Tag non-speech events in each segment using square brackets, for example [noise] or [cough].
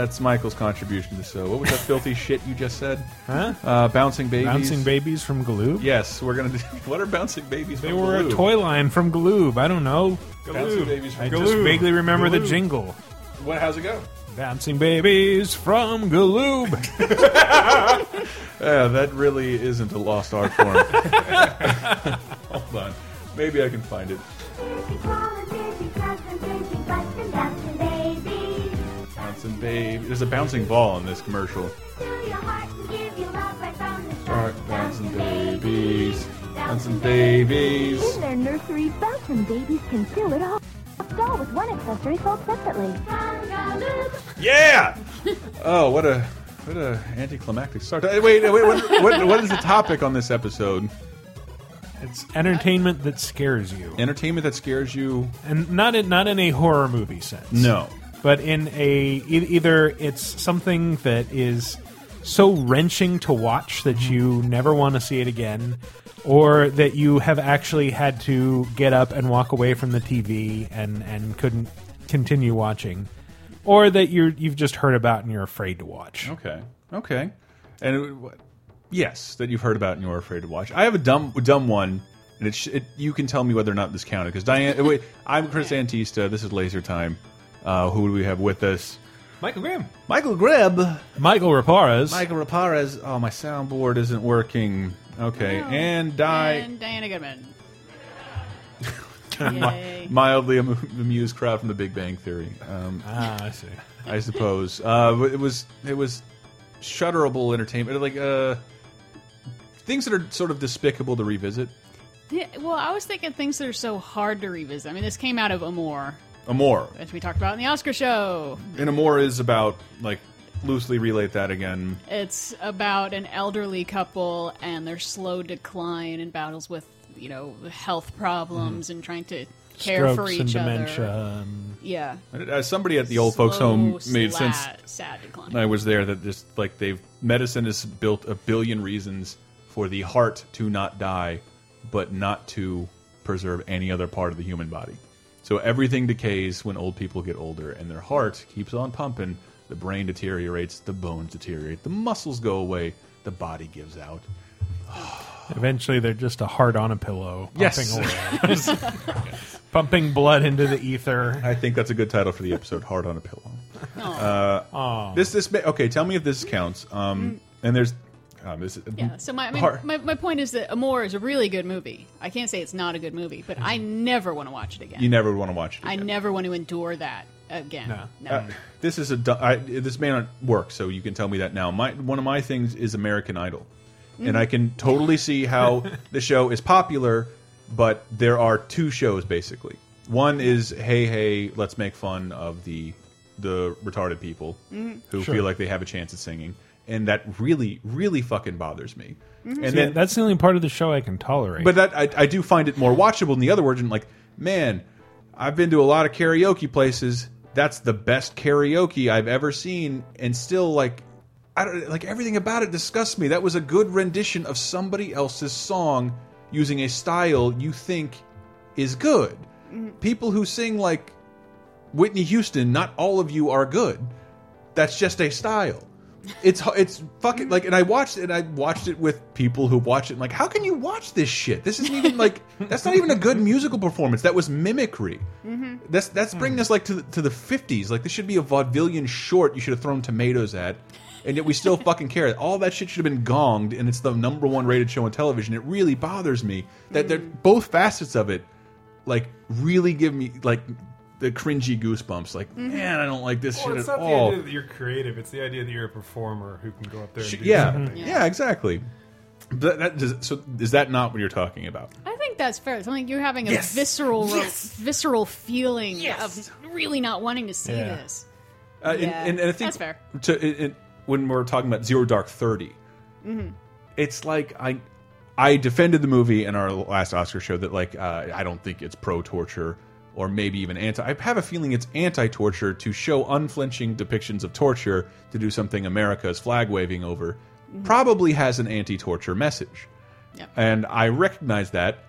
that's Michael's contribution to so. What was that filthy [laughs] shit you just said? Huh? Uh, bouncing babies. Bouncing babies from Galoob? Yes, we're gonna. Do, [laughs] what are bouncing babies? They from were Galoob? a toy line from Galoob. I don't know. Bouncing babies from I just vaguely remember the jingle. What? How's it go? Bouncing babies from Galoob. [laughs] Yeah, that really isn't a lost art form. Hold on, maybe I can find it. Bouncing baby. There's a bouncing ball in this commercial. Start bouncing babies, bouncing babies. In their nursery, bouncing babies can fill it all. Doll with one accessory sold separately. Yeah. Oh, what a what a anticlimactic start. Wait, wait, what, what, what is the topic on this episode? It's entertainment that scares you, Entertainment that scares you? and not in not in a horror movie sense. No. But in a e- either it's something that is so wrenching to watch that mm-hmm. you never want to see it again, or that you have actually had to get up and walk away from the TV and and couldn't continue watching, or that you're you've just heard about and you're afraid to watch. Okay. Okay. And it, what- yes, that you've heard about and you're afraid to watch. I have a dumb dumb one, and it, sh it you can tell me whether or not this counted because Diane. wait, I'm Chris Antista. This is Laser Time. Uh, who do we have with us? Michael Graham. Michael Greb. Mikel Reparaz. Mikel Reparaz. Oh, my soundboard isn't working. Okay, and Di. And Diana Goodman. [laughs] Mi- Yay. mildly amused crowd from The Big Bang Theory. Um, ah, I see. I suppose uh, it was it was shutterable entertainment, like uh, things that are sort of despicable to revisit. Yeah, well, I was thinking things that are so hard to revisit. I mean, this came out of Amour, Amour, which we talked about in the Oscar show. and Amour is about like loosely relate that again. It's about an elderly couple and their slow decline and battles with, you know, health problems mm-hmm. and trying to care Strokes for each and other. dementia. and- Yeah. As somebody at the old folks' home made sla- sense. Sad decline. I was there that just like they've medicine has built a billion reasons for the heart to not die, but not to preserve any other part of the human body. So everything decays when old people get older, and their heart keeps on pumping. The brain deteriorates, the bones deteriorate, the muscles go away, the body gives out. [sighs] Eventually, they're just a heart on a pillow, Yes. pumping [laughs] pumping blood into the ether. I think that's a good title for the episode. Heart on a pillow. [laughs] Uh, this this ma- okay. Tell me if this counts. Um, and there's um, this. Yeah, so my, I mean, my my point is that Amour is a really good movie. I can't say it's not a good movie, but I [laughs] never want to watch it again. you never want to watch it. I never want to endure that again. No. No. Uh, this is a this may not work, so you can tell me that now. My one of my things is American Idol, and I can totally see how [laughs] the show is popular, but there are two shows basically. One is Hey Hey, let's make fun of the the retarded people who Sure. feel like they have a chance at singing, and that really really fucking bothers me. Mm-hmm. And Yeah, then that's the only part of the show I can tolerate. but that I, I do find it more watchable than the other version. Like, man, I've been to a lot of karaoke places. That's the best karaoke I've ever seen, and still, like, I don't like everything about it disgusts me. That was a good rendition of somebody else's song using a style you think is good. Mm-hmm. People who sing like Whitney Houston, not all of you are good. That's just a style. It's it's fucking like, and I watched it. and I watched it with people who watch it. And like, how can you watch this shit? This isn't even like [laughs] that's not even a good musical performance. That was mimicry. Mm-hmm. That's that's bringing mm. us like to the, to the fifties. Like this should be a vaudevillian short. You should have thrown tomatoes at, and yet we still [laughs] fucking care. All that shit should have been gonged, and it's the number one rated show on television. It really bothers me that they're mm. both facets of it like really give me like the cringy goosebumps. Like, man, I don't like this Well, shit it's at not the all. idea that you're creative. It's the idea that you're a performer who can go up there and do yeah, something. yeah, exactly. But that does, so is that not what you're talking about? I think that's fair. Something you're having a Yes. visceral, Yes. visceral feeling Yes. of really not wanting to see Yeah. this. Uh, and, Yeah, and, and I think that's fair. To, it, it- when we're talking about Zero Dark 30 Mm-hmm. it's like I I defended the movie in our last Oscar show that like uh, I don't think it's pro torture or maybe even anti. I have a feeling it's anti torture to show unflinching depictions of torture to do something America is flag waving over. Mm-hmm. Probably has an anti torture message. Yep. And I recognize that.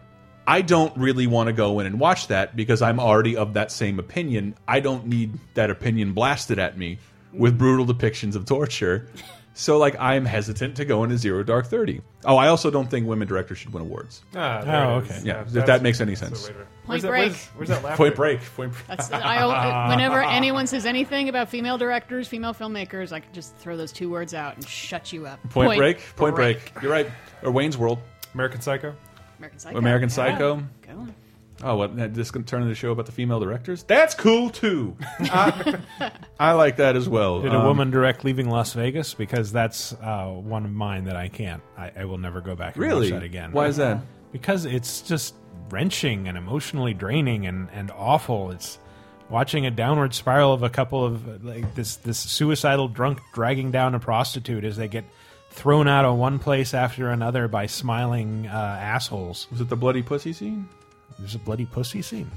I don't really want to go in and watch that because I'm already of that same opinion. I don't need that opinion blasted at me with mm-hmm. brutal depictions of torture. [laughs] So like I'm hesitant to go into Zero Dark Thirty. Oh, I also don't think women directors should win awards. Ah, Oh, okay. Yeah, if that makes any sense. the way to- Point Where's that- Break. Where's, where's that laugh? Point break? break. Point break. That's I, [laughs] whenever anyone says anything about female directors, female filmmakers, I could just throw those two words out and shut you up. Point, break. Point break. You're right. Or Wayne's World. American Psycho. American Psycho. American Yeah. Psycho. Go on. Oh, what? This to turn into a show about the female directors? That's cool too. I, [laughs] I like that as well. Did a Um, woman direct Leaving Las Vegas? Because that's uh, one of mine that I can't. I, I will never go back and Really? watch that again. Why is that? Because it's just wrenching and emotionally draining and, and awful. It's watching a downward spiral of a couple of like this this suicidal drunk dragging down a prostitute as they get thrown out of one place after another by smiling uh, assholes. Was it the bloody pussy scene? There's a bloody pussy scene.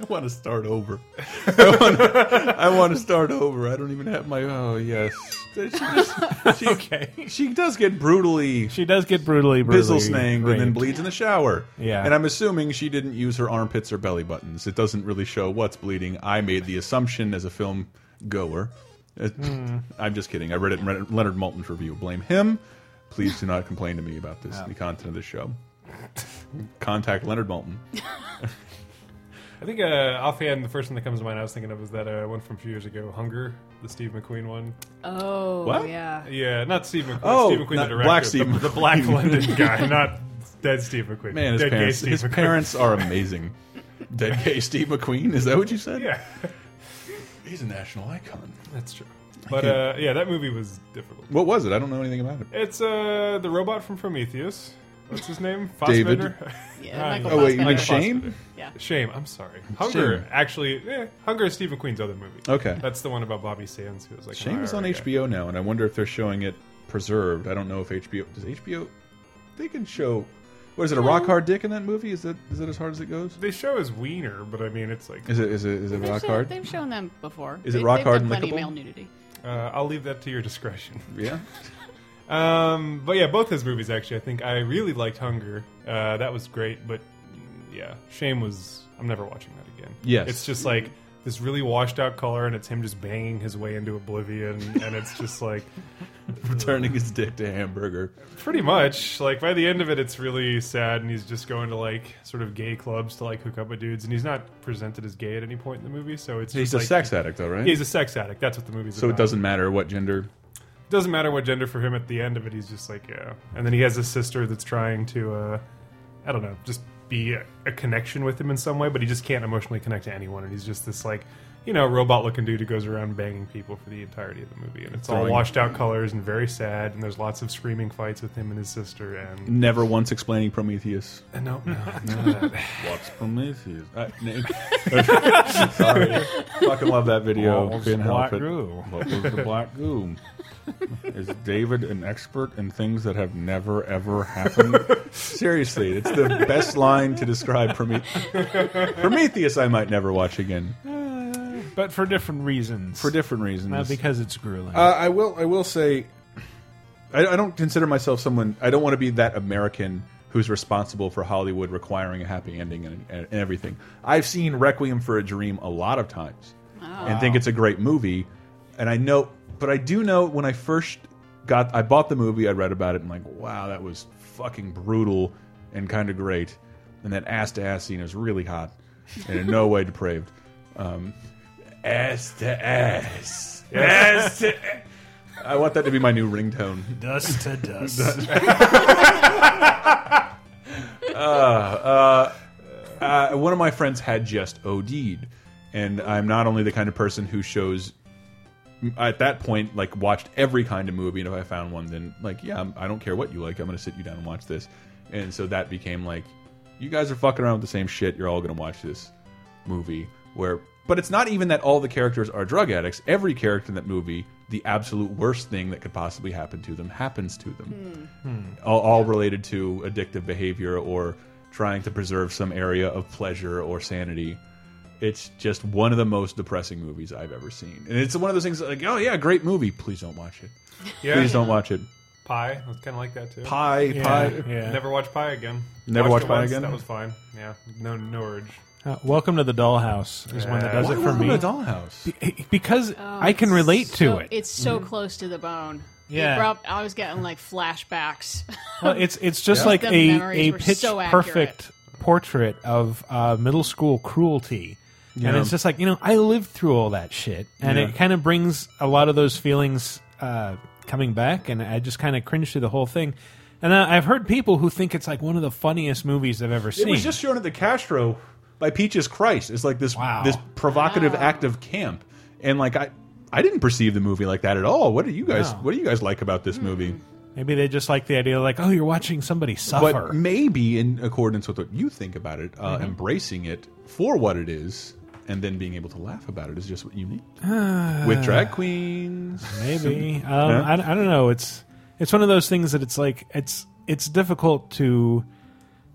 I want to start over. [laughs] I want, I want to start over. I don't even have my. Oh yes. She, just, [laughs] she, Okay. she does get brutally She does get brutally, brutally bizzle snanged and then bleeds in the shower. Yeah. And I'm assuming she didn't use her armpits or belly buttons. It doesn't really show what's bleeding. I made the assumption as a film goer. Hmm. I'm just kidding. I read it in Leonard Maltin's review. Blame him. Please do not complain to me about this, the content of the show. Contact Leonard Maltin. [laughs] I think uh, offhand, the first one that comes to mind I was thinking of was that uh, one from a few years ago, Hunger, the Steve McQueen one. Oh, What? yeah. Yeah, not Steve McQueen. Oh, Steve McQueen, not the director, Black the- Steve the, Black London [laughs] guy, not dead Steve McQueen. Man, his dead parents, gay Steve his McQueen. parents are [laughs] amazing. Dead gay Steve McQueen? Is that what you said? Yeah, He's a national icon. that's true. But uh, yeah, that movie was difficult. What was it? I don't know anything about it. It's uh, the robot from Prometheus. What's his name? [laughs] David. Yeah, [laughs] Ah, Michael Oh, wait, you Fassbender. mean Michael Shame? Yeah. Shame. I'm sorry. Hunger Shame. actually. Eh, Hunger is Steve Queen's other movie. Okay. That's the one about Bobby Sands, who was like. an Shame is on guy. HBO now, and I wonder if they're showing it preserved. I don't know if HBO does HBO. They can show. What is it? A rock hard dick in that movie? Is that is that as hard as it goes? They show his wiener, but I mean, it's like. Is it is it is it They've rock shown, hard? They've shown them before. Is it rock they've hard done and plenty of lickable? male nudity. Uh, I'll leave that to your discretion. Yeah. [laughs] Um, but yeah, both his movies actually. I think I really liked Hunger. Uh, that was great, but yeah, Shame was. I'm never watching that again. Yes. it's just like this really washed out color, and it's him just banging his way into oblivion, and it's just like [laughs] Turning his dick to hamburger. pretty much like by the end of it, it's really sad, and he's just going to like sort of gay clubs to like hook up with dudes, and he's not presented as gay at any point in the movie, so it's He's just a like, sex addict, though, right? He's a sex addict. That's what the movie's so about. it doesn't matter what gender. Doesn't matter what gender for him at the end of it he's just like yeah. And then he has a sister that's trying to uh i don't know just be a, a connection with him in some way but he just can't emotionally connect to anyone. And he's just this like you know robot looking dude who goes around banging people for the entirety of the movie and it's all washed out colors and very sad and there's lots of screaming fights with him and his sister and Never once explaining Prometheus. and no no [laughs] none of that. What's Prometheus? Uh, [laughs] Nick. [laughs] Sorry, fucking love that video. What was Couldn't the help black it. goo? What was the black goo? Is David an expert in things that have never ever happened? Seriously, it's the best line to describe Prometheus. Prometheus, I might never watch again but for different reasons. for different reasons. not because it's grueling. Uh, I will. I will say, I, I don't consider myself someone. I don't want to be that American who's responsible for Hollywood requiring a happy ending and, and, and everything. I've seen Requiem for a Dream a lot of times, and think it's a great movie. And I know, but I do know when I first got, I bought the movie, I read about it, and like, wow, that was fucking brutal and kind of great. And that ass to ass scene is really hot and in no way depraved. Um, ass to ass. Ass to I want that to be my new ringtone. dust to [laughs] dust. [laughs] Uh, one of my friends had just OD'd, and I'm not only the kind of person who shows at that point like watched every kind of movie, and if I found one, then like yeah, I'm, I don't care what you like, I'm gonna sit you down and watch this, and so that became like, you guys are fucking around with the same shit, you're all gonna watch this movie where. But it's not even that all the characters are drug addicts. Every character in that movie, the absolute worst thing that could possibly happen to them happens to them hmm. all, all related to addictive behavior or trying to preserve some area of pleasure or sanity. It's just one of the most depressing movies I've ever seen, and it's one of those things like, oh yeah, great movie. Please don't watch it. yeah Please don't watch it. Pie. I was kind of like that too. Pie, Yeah, pie. yeah. Never watch Pie again. Never Watched watched Pie once, again? That was fine. Yeah, no, no urge. Uh, Welcome to the Dollhouse is one that does Why it for Welcome me to Dollhouse? because Oh, I can it's relate to so- it. It's so close to the bone. It Yeah. brought- I was getting like flashbacks. Well, it's it's just Yeah. like The a memories a were pitch so accurate. perfect portrait of uh, middle school cruelty, and Yeah. it's just like you know I lived through all that shit, and Yeah. it kind of brings a lot of those feelings uh, coming back, and I just kind of cringe through the whole thing. And I- I've heard people who think it's like one of the funniest movies I've ever seen. It was just shown at the Castro by Peaches Christ. It's like this Wow. this provocative act of camp, and like I I didn't perceive the movie like that at all. What do you guys No. What do you guys like about this movie? Maybe they just like the idea, like, oh, you're watching somebody suffer. But maybe in accordance with what you think about it, uh, Mm-hmm. embracing it for what it is, and then being able to laugh about it is just what you need [sighs] with drag queens. Maybe. [laughs] Um, Yeah. I, I don't know. It's it's one of those things that it's like it's it's difficult to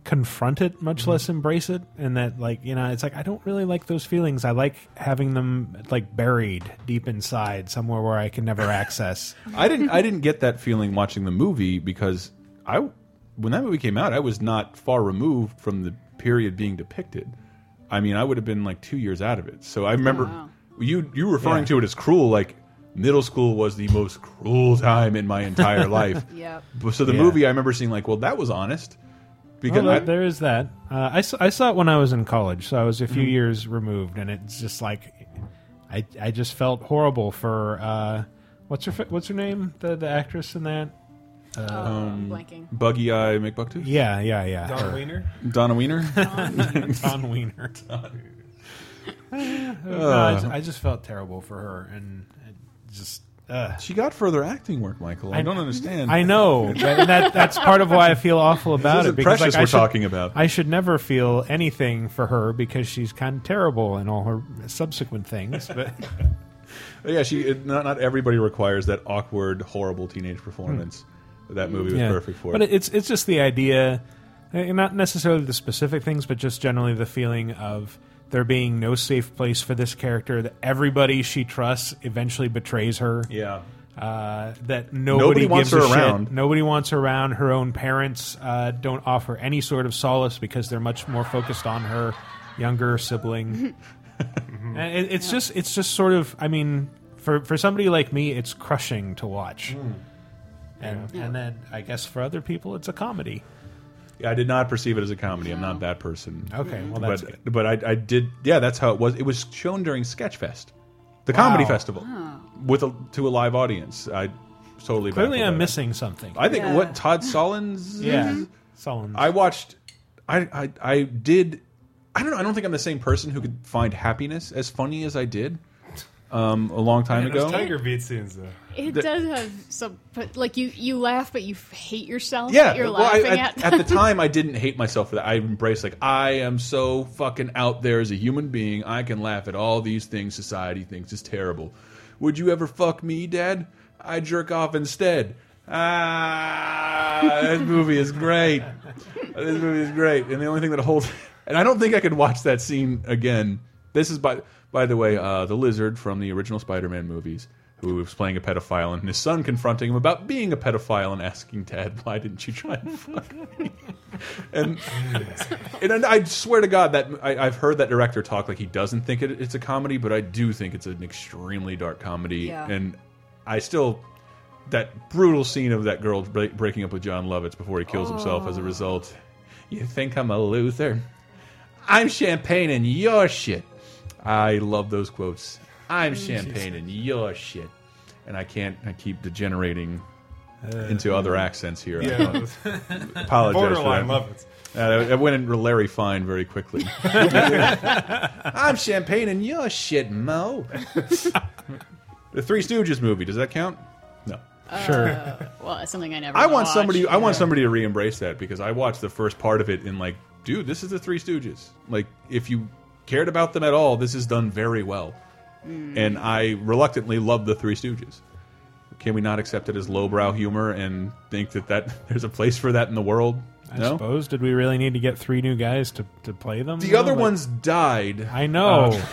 confront it, much Mm-hmm. less embrace it. And that like you know, it's like I don't really like those feelings. I like having them like buried deep inside somewhere where I can never [laughs] access. I didn't I didn't get that feeling watching the movie because I when that movie came out I was not far removed from the period being depicted. I mean I would have been like two years out of it. So I remember wow. you you referring Yeah. to it as cruel like middle school was the most cruel time in my entire [laughs] life. yep. So the Yeah. movie I remember seeing like well that was honest because Well, I, there is that. Uh, I, saw, I saw it when I was in college, so I was a Mm-hmm. few years removed, and it's just like I I just felt horrible for uh, what's her what's her name the the actress in that. Oh, Um, blanking. Buggy Eye McBucktooth Yeah, yeah, yeah. Don her. Wiener. Donna Wiener [laughs] Dawn Wiener. [laughs] no, I, just, I just felt terrible for her, and just. Uh, she got further acting work Michael I, I- don't understand I know, [laughs] but that that's part of why I feel awful about This it. is Because Precious like, we're should- talking about. I should never feel anything for her because she's kind of terrible in all her subsequent things. But [laughs] Yeah, she. Not not everybody requires that awkward, horrible teenage performance. That movie was yeah. perfect for But it. it's it's just the idea, uh, not necessarily the specific things, but just generally the feeling of there being no safe place for this character. That everybody she trusts eventually betrays her. yeah, Uh, that nobody, Nobody wants her a shit. around. Nobody wants her around. Her own parents uh, don't offer any sort of solace because they're much more focused on her younger sibling. [laughs] and it, it's just it's just sort of I mean for for somebody like me it's crushing to watch. Hmm. And and then I guess for other people it's a comedy. Yeah. I did not perceive it as a comedy. I'm not that person. Okay, well that's but good. but I, I did. Yeah, that's how it was. It was shown during Sketchfest, the comedy Wow. festival, with a to a live audience. I totally Clearly baffled I'm by that. missing something. I think Yeah. what Todd Solondz. [laughs] yeah. Mm-hmm. Solon. I watched. I, I I did. I don't know. I don't think I'm the same person who could find happiness as funny as I did um, a long time And those ago. Tiger Beat scenes though. It does have some, but like you, you laugh, but you hate yourself. Yeah, that you're well, I, laughing at, at. at the [laughs] time, I didn't hate myself for that. I embraced like I am so fucking out there as a human being. I can laugh at all these things society thinks is terrible. Would you ever fuck me, Dad? I jerk off instead. Ah, this movie is great. This movie is great, and the only thing that holds, and I don't think I could watch that scene again. This is by by the way, uh, the lizard from the original Spider-Man movies, who was playing a pedophile, and his son confronting him about being a pedophile and asking Dad, "Why didn't you try and fuck me?" and and I swear to God that I, I've heard that director talk like he doesn't think it, it's a comedy, but I do think it's an extremely dark comedy, Yeah. and I still that brutal scene of that girl break, breaking up with Jon Lovitz before he kills himself as a result. You think I'm a Luther? I'm champagne and your shit. I love those quotes. I'm mm. champagne and your shit. And I can't. I keep degenerating uh, into other accents here. I Yeah, don't- [laughs] apologize for borderline that. love it. Uh, I went into Larry Fine very quickly. [laughs] I'm champagne and your shit, Moe. [laughs] the Three Stooges movie. Does that count? No. Uh, sure. well, it's something I never. I want watched. somebody. I want somebody to re-embrace that because I watched the first part of it and like, dude, this is the Three Stooges. Like, if you cared about them at all, this is done very well. And I reluctantly love the Three Stooges. Can we not accept it as lowbrow humor and think that that [laughs] there's a place for that in the world? I no. suppose did we really need to get three new guys to, to play them? The though? other Like- ones died. I know. [laughs]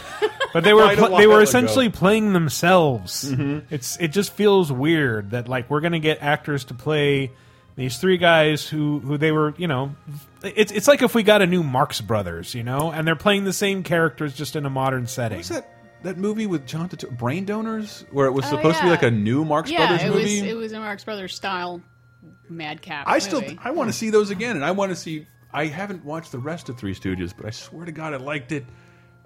But they were Quite a pl- they were essentially ago. playing themselves. Mm-hmm. It's it just feels weird that like we're gonna get actors to play these three guys who who they were you know it's it's like if we got a new Marx Brothers you know and they're playing the same characters just in a modern setting. What's that that movie with John Turturro, Brain Donors, where it was Oh, supposed to be like a new Marx yeah, Brothers it movie? was it was a Marx Brothers style madcap. I still. I want to see those again, and I want to see. I haven't watched the rest of Three Stooges, but I swear to God, I liked it.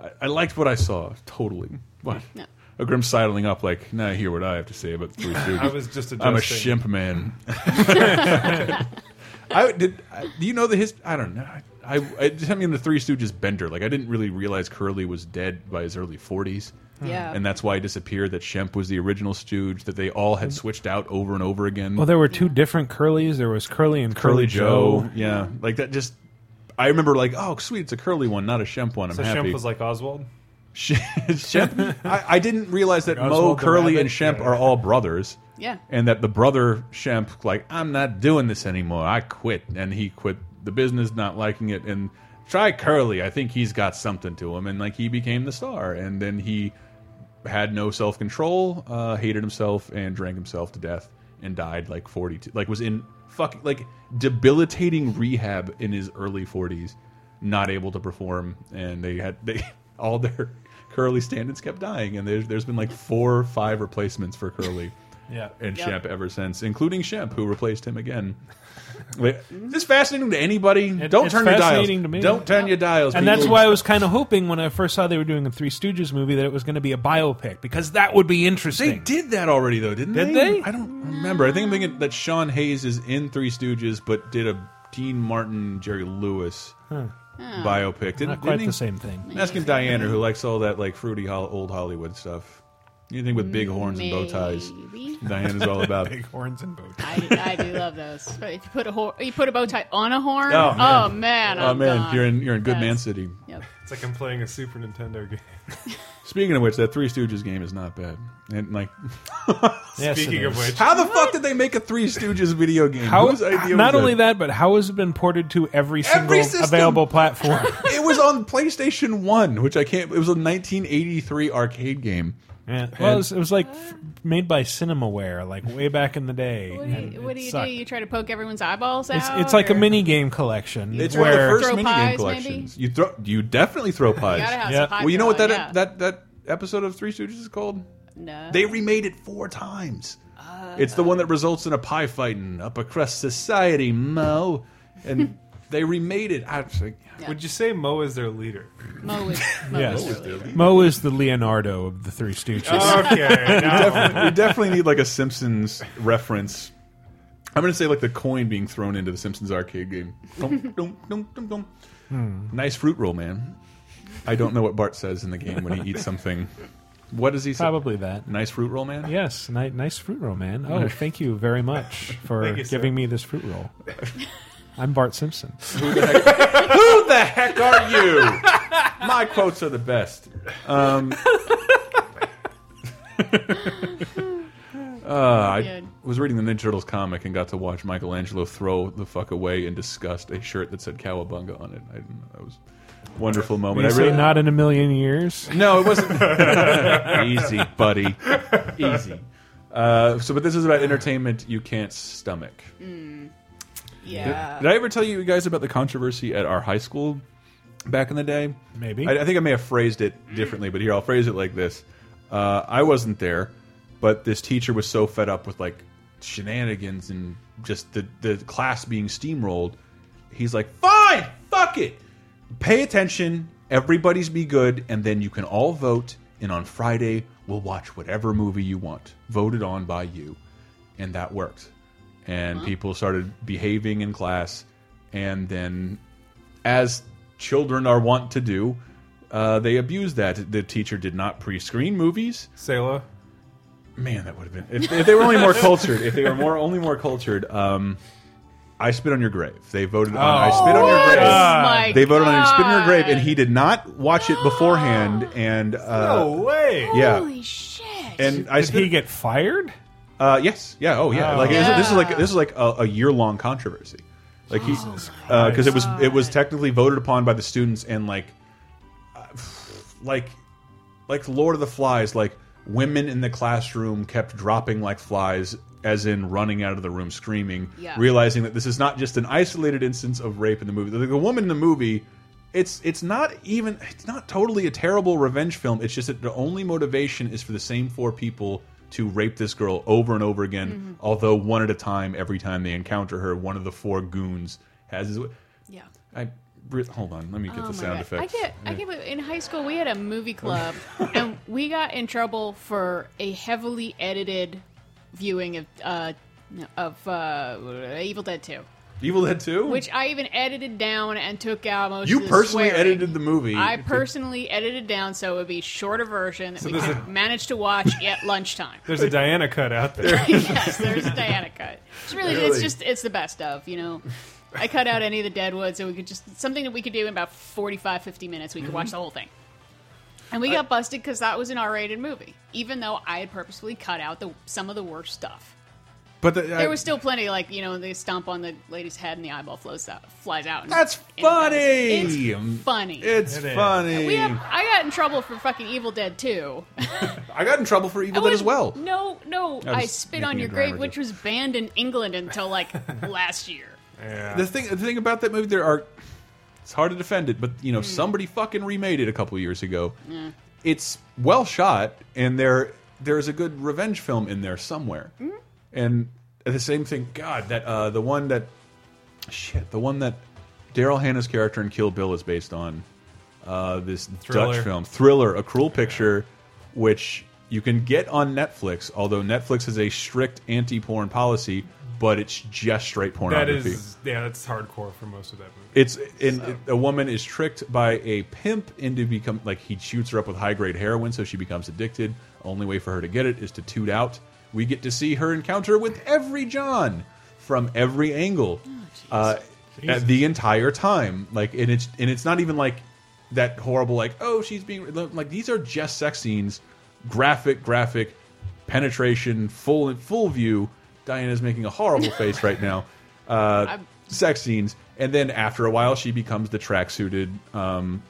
I, I liked what I saw totally. What? No. A grim sidling up, like, now hear what I have to say about the Three Stooges. [laughs] I was just I'm a adjusting. Shemp man. [laughs] I did. I, do you know the his? I don't know. I, I it sent me in the Three Stooges bender. Like I didn't really realize Curly was dead by his early 40s. Hmm. Yeah. and that's why he disappeared. That Shemp was the original Stooge. That they all had hmm. switched out over and over again. well, there were two different Curlys. There was Curly and Curly, Curly Joe. Yeah, like that. Just I remember like, oh, sweet, it's a Curly one, not a Shemp one. I'm So happy. Shemp was like Oswald. [laughs] Shemp. I, I didn't realize that Like Moe, Curly, and Shemp are all brothers. Yeah. And that the brother Shemp, like, I'm not doing this anymore. I quit, and he quit the business, not liking it. And try Curly. I think he's got something to him, and like he became the star. And then he had no self control, uh, hated himself, and drank himself to death, and died like 42. Like was in fucking, like debilitating rehab in his early 40s, not able to perform, and they had they [laughs] all their Curly stand-ins kept dying, and there's there's been like four or five replacements for Curly [laughs] Yeah. and Yep. Shemp ever since, including Shemp, who replaced him again. Wait, Is this fascinating to anybody? Don't it's turn your dials. fascinating to me. Don't turn your dials. And that's why I was kind of hoping when I first saw they were doing a Three Stooges movie that it was going to be a biopic because that would be interesting. They did that already, though, didn't Did they? they? I don't remember. I think I'm thinking that Sean Hayes is in Three Stooges, but did a Dean Martin, Jerry Lewis biopic. Didn't, Not quite didn't he? the same thing. Asking Diana, who likes all that like fruity hol- old Hollywood stuff. Anything with big horns and bow ties. Maybe. Diana's all about. [laughs] Big horns and boat. I, I do love those. But if you put a hor- you put a bow tie on a horn, Oh, man. oh man, Oh man, you're in you're in good man city. Yep. It's like I'm playing a Super Nintendo game. [laughs] Speaking of which, that Three Stooges game is not bad. And like, [laughs] Yes, Speaking of which, how the fuck did they make a Three Stooges video game? How, Whose idea not was only that, but how has it been ported to every single Every system. available platform? it was on PlayStation One, which I can't. It was a 1983 arcade game. Yeah. Well, it was, it was like f- made by CinemaWare, like way back in the day. What do and you, what it do, you do? sucked. You try to poke everyone's eyeballs It's, out? it's like a or- mini game collection. It's one of the where first Throw minigame pies, collections. You throw, you definitely throw You pies. gotta have Yeah. some pie Well, you know what that throwing, yeah. that that episode of Three Stooges is called? no. They remade it four times. it's the one that uh. results in a pie fighting up across society, Moe. And they remade it. I was like, would you say Moe is their leader? Moe is, [laughs] Moe Yes. is really- Moe is the Leonardo of the Three Stooges. Okay. [laughs] now- we definitely need like a Simpsons reference. I'm going to say like the coin being thrown into the Simpsons arcade game. Dum, [laughs] dum, dum, dum, dum. Hmm. Nice fruit roll, man. I don't know what Bart says in the game when he eats something. What does he say? Probably that. Nice fruit roll, man. Yes, ni- nice fruit roll, man. Oh, thank you very much for Thank you, sir. giving me this fruit roll. I'm Bart Simpson. Who the heck, who the heck are you? My quotes are the best. Um, [laughs] uh, I was reading the Ninja Turtles comic and got to watch Michelangelo throw the fuck away in disgust a shirt that said Cowabunga on it. I didn't know. That was a wonderful moment. You I say really, not in a million years. no, it wasn't. [laughs] Easy, buddy. Easy. Uh, so, but this is about entertainment you can't stomach. Yeah. Did I ever tell you guys about the controversy at our high school back in the day? Maybe. I, I think I may have phrased it differently, but here I'll phrase it like this: uh, I wasn't there, but this teacher was so fed up with like shenanigans and just the the class being steamrolled. He's like, "Fine, fuck it, pay attention. Everybody's be good, and then you can all vote. And on Friday, we'll watch whatever movie you want, voted on by you." And that worked. And people started behaving in class, and then as children are wont to do, uh, they abused that. The teacher did not pre-screen movies. Sailor. Man, that would have been if, if they were only more cultured. If they were more only more cultured. Um, I spit on your grave. They voted on I spit on your grave. Oh my They voted on I spit on your grave, and he did not watch it beforehand. And uh, No way. yeah, Holy shit. and I Did spit. he get fired? Uh, yes, yeah, oh yeah. Oh. Like this is- this is like this is like a, a year long controversy. Like he, because it was it was technically voted upon by the students and like, uh, like like Lord of the Flies, like women in the classroom kept dropping like flies, as in running out of the room screaming, Yeah. realizing that this is not just an isolated instance of rape in the movie. The, the woman in the movie. It's it's not even it's not totally a terrible revenge film. It's just that the only motivation is for the same four people to rape this girl over and over again. Mm-hmm. Although one at a time, every time they encounter her, one of the four goons has his. Yeah. I hold on. Let me get Oh the sound God. effects. I get, I get. In high school, we had a movie [laughs] club, and we got in trouble for a heavily edited viewing of uh, of uh, Evil Dead Two, Evil Dead Two. which I even edited down and took out most. you of the personally swearing. edited the movie. I personally edited down so it would be shorter version that we there's could manage to watch at lunchtime. [laughs] There's a Diana cut out there. [laughs] yes, there's a Diana cut. It's really, it's Really? just, it's the best of, you know. I cut out any of the Deadwood so we could just, something that we could do in about 45, 50 minutes. We could watch mm-hmm. the whole thing. And we got busted because that was an R rated movie, even though I had purposefully cut out the, some of the worst stuff. But the, I- There was still plenty, like, you know, they stomp on the lady's head and the eyeball flows out, flies out. and- That's and funny. It's funny. It's It is. funny. we have, I got in trouble for fucking Evil Dead too. [laughs] I got in trouble for Evil Dead as well. No, no, I I spit on your grave, which was banned in England until like [laughs] last year. Yeah. The thing, the thing about that movie, there are. It's hard to defend it, but you know, somebody fucking remade it a couple years ago. It's well shot, and there there's a good revenge film in there somewhere. Hmm. And the same thing, God, that uh, the one that shit, the one that Daryl Hannah's character in Kill Bill is based on. Uh, this Thriller. Dutch film, Thriller, a cruel picture, which you can get on Netflix. Although Netflix has a strict anti-porn policy, but it's just straight that pornography. is, yeah, that's hardcore for most of that movie. It's in it- a woman is tricked by a pimp into become like he shoots her up with high grade heroin, so she becomes addicted. Only way for her to get it is to toot out. We get to see her encounter with every John from every angle, uh, the entire time. Like, and it's and it's not even like that horrible like oh she's being like these are just sex scenes, graphic, graphic, penetration, full and full view. Diana's making a horrible [laughs] face right now. Uh, sex scenes, and then after a while, she becomes the tracksuited, um,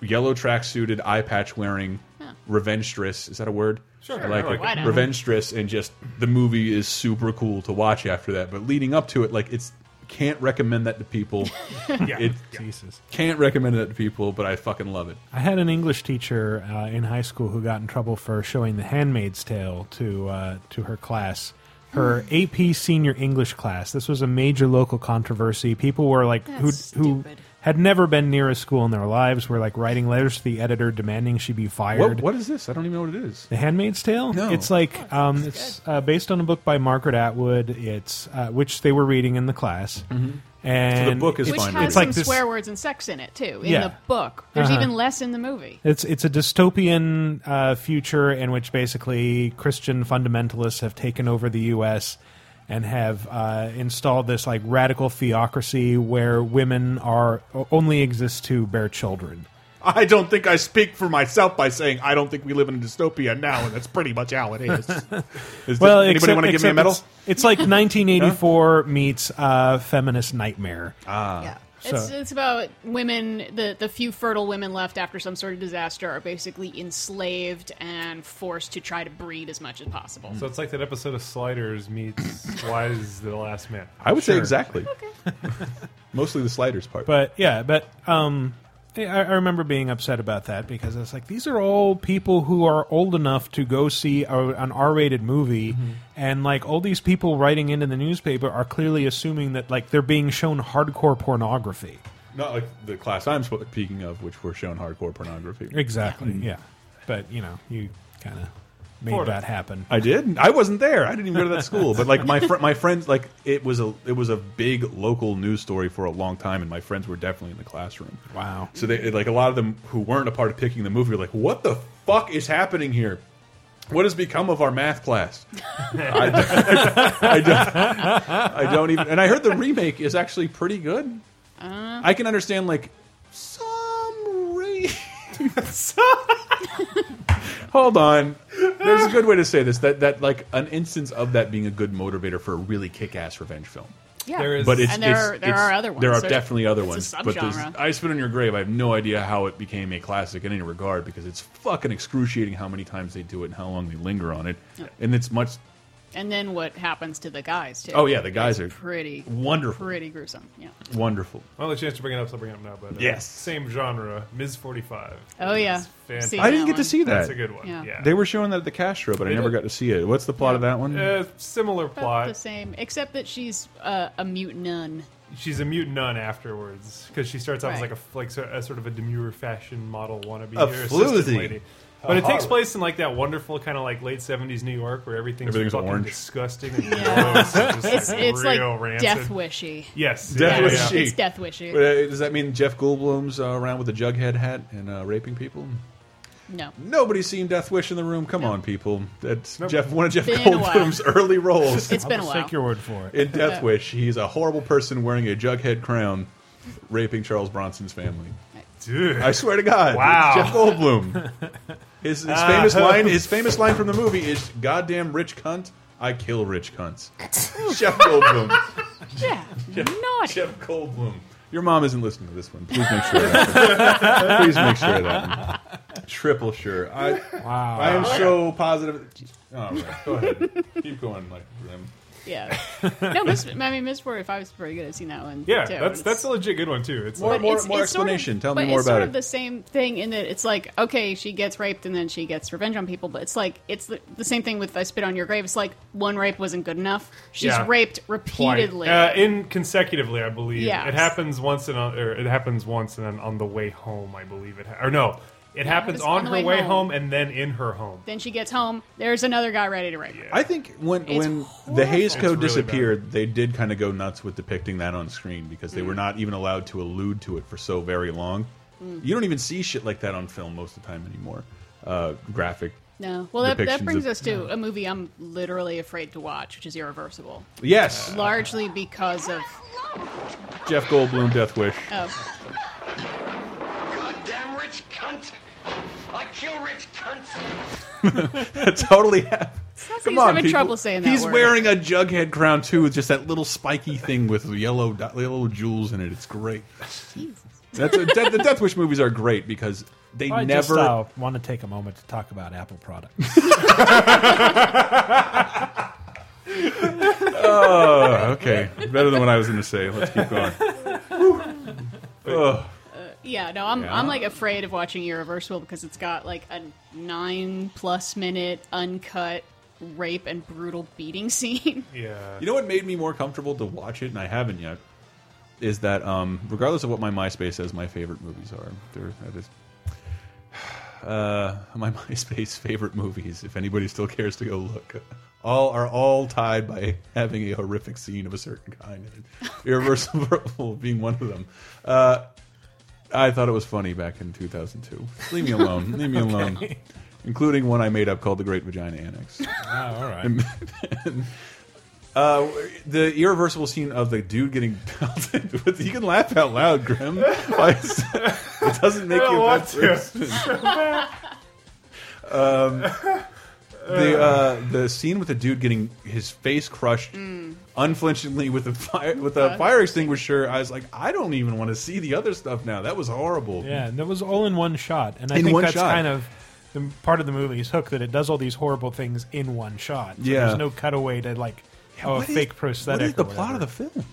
yellow tracksuited, eye patch wearing, revengestress. Is that a word? Sure, I like I like it. Why not? And just the movie is super cool to watch after that. But leading up to it, like it's can't recommend that to people. [laughs] Yeah. it Jesus. can't recommend that to people, but I fucking love it. I had an English teacher uh, in high school who got in trouble for showing The Handmaid's Tale to uh, to her class, her AP senior English class. This was a major local controversy. People were like, who That's who stupid. Had never been near a school in their lives, were like writing letters to the editor demanding she be fired. What, what is this? I don't even know what it is. The Handmaid's Tale. No. It's like um, it's uh, based on a book by Margaret Atwood. It's uh, which they were reading in the class, and So the book is Which fine. has It's some like this- swear words and sex in it too. In Yeah. the book, there's Uh-huh. even less in the movie. It's it's a dystopian uh, future in which basically Christian fundamentalists have taken over the U.S. and have uh, installed this like radical theocracy where women are only exist to bear children. I don't think I speak for myself by saying I don't think we live in a dystopia now, and that's pretty much how it is. [laughs] is Well, anybody want to give me a medal? It's, it's like [laughs] 1984 meets uh, feminist nightmare. yeah. It's, So- it's about women, the, the few fertile women left after some sort of disaster are basically enslaved and forced to try to breed as much as possible. So it's like that episode of Sliders meets [laughs] Why is the Last Man? I would say Sure. exactly. [laughs] Mostly the sliders part. But yeah, but um, I, I remember being upset about that because it's like these are all people who are old enough to go see a, an R-rated movie, Mm-hmm. and like all these people writing into the newspaper are clearly assuming that like they're being shown hardcore pornography. Not like the class I'm speaking of, which were shown hardcore pornography. Exactly. Yeah, but you know, you kind of made Florida. that happen. I did. I wasn't there. I didn't even go to that school. But like my fr my friends, like it was a it was a big local news story for a long time, and my friends were definitely in the classroom. Wow. So they like a lot of them who weren't a part of picking the movie were like, "What the fuck is happening here? What has become of our math class?" [laughs] I, don't, I don't. I don't even. And I heard the remake is actually pretty good. Uh-huh. I can understand like some re. [laughs] Hold on. There's a good way to say this. That that like an instance of that being a good motivator for a really kick-ass revenge film. Yeah, There is- but it's and there it's- are there it's- are other ones. There are There's- definitely other it's ones. A But. I Spit on Your Grave. I have no idea how it became a classic in any regard because it's fucking excruciating how many times they do it and how long they linger on it, yeah. and it's much. And then what happens to the guys too? Oh, yeah, the guys are pretty wonderful. pretty gruesome. Yeah. Wonderful. Well, the chance to bring it up, so I'll bring it up now. But uh, Yes. same genre, Ms. Forty Five. Oh yeah. fantastic. I didn't that get to see that. That's a good one. Yeah. Yeah, They were showing that at the Castro, but I never did. got to see it. What's the plot of that one? Uh, similar About plot. the same, except that she's uh, a mute nun. She's a mutant nun afterwards because she starts out as like a like so- a sort of a demure fashion model wannabe A or assistant floozy. lady. But it takes place in like that wonderful kind of like late seventies New York where everything's, Everything's fucking orange. disgusting and Yeah. gross. and just It's it's real like rancid. death wishy. Yes, Death yeah, Wishy. yeah. It's death wishy. Uh, Does that mean Jeff Goldblum's uh, around with a Jughead hat and uh, raping people? No. Nobody's seen Death Wish in the room. Come on, people. That's Nope. Jeff. One of Jeff Been a while. Goldblum's [laughs] early roles It's been a I'll while. take your word for it. in Death Wish. He's a horrible person wearing a Jughead crown, raping Charles Bronson's family. Dude. I swear to God, Wow. it's Jeff Goldblum. [laughs] His, his ah, famous line, his famous line from the movie is "Goddamn rich cunt, I kill rich cunts." [laughs] Jeff Goldblum. Yeah. Naughty. Jeff Goldblum. Your mom isn't listening to this one. Please make sure. That. Please make sure of that. One. Triple sure. I Wow. I am so positive. All right, go ahead. Keep going, like Grim. Yeah. [laughs] No, Miss, I mean, Miss 45 is pretty good. I've seen that one. yeah, too. that's that's a legit good one too. It's More- like, but it's- more it's sort of- explanation. Tell me but more it's about sort of the same thing in that it's like okay, she gets raped and then she gets revenge on people, but it's like it's the, the same thing with I spit on your grave. It's like one rape wasn't good enough. She's Yeah. raped repeatedly. Uh, in consecutively, I believe. Yes. It happens once and on, or it happens once and then on the way home, I believe it. Ha- or no, it happens happens on, on the her way way home. home. and then in her home. then she gets home. There's another guy ready to rape her. I think when It's when the horrible. Hayes It's Code really disappeared, they did kind of go nuts with depicting that on screen because they Mm. were not even allowed to allude to it for so very long. Mm. You don't even see shit like that on film most of the time anymore. Uh, graphic. No. Well, that, that Depictions brings of- us to a movie I'm literally afraid to watch, which is Irreversible. Yes, Largely because of. Jeff Goldblum, Death Wish. Oh, Goddamn rich cunt! I kill rich [laughs] cunts! totally. Come he's on, having people. trouble saying that He's word. wearing a Jughead crown too, with just that little spiky thing with yellow dot- yellow jewels in it. It's great. That's a, de the Death Wish movies are great because they I never. just uh, want to take a moment to talk about Apple products. [laughs] Oh, okay, better than what I was going to say. Let's keep going. [laughs] Ugh. Yeah, no, I'm Yeah. I'm like afraid of watching Irreversible because it's got like a nine plus minute uncut rape and brutal beating [laughs] scene. Yeah. You know what made me more comfortable to watch it, and I haven't yet, is that um, regardless of what my MySpace says my favorite movies are, there that is. [sighs] Uh, my [laughs] MySpace favorite movies, if anybody still cares to go look, all are all tied by having a horrific scene of a certain kind. and [laughs] Irreversible being one of them. Uh, I thought it was funny back in 2002. Leave me alone. Leave me [laughs] alone. Including one I made up called The Great Vagina Annex. oh, all right. [laughs] Uh, the irreversible scene of the dude getting pelted [laughs] with you can laugh out loud, Grim. It doesn't make I don't you a want bad to. person. um, the uh, the scene with the dude getting his face crushed unflinchingly with a fire with a fire extinguisher. I was like, I don't even want to see the other stuff now. That was horrible. Yeah, and that was all in one shot, and I In think one that's shot. kind of the part of the movie's hook that it does all these horrible things in one shot. So Yeah. there's no cutaway to like oh, a What is- fake prosthetic. What is the or plot of the film?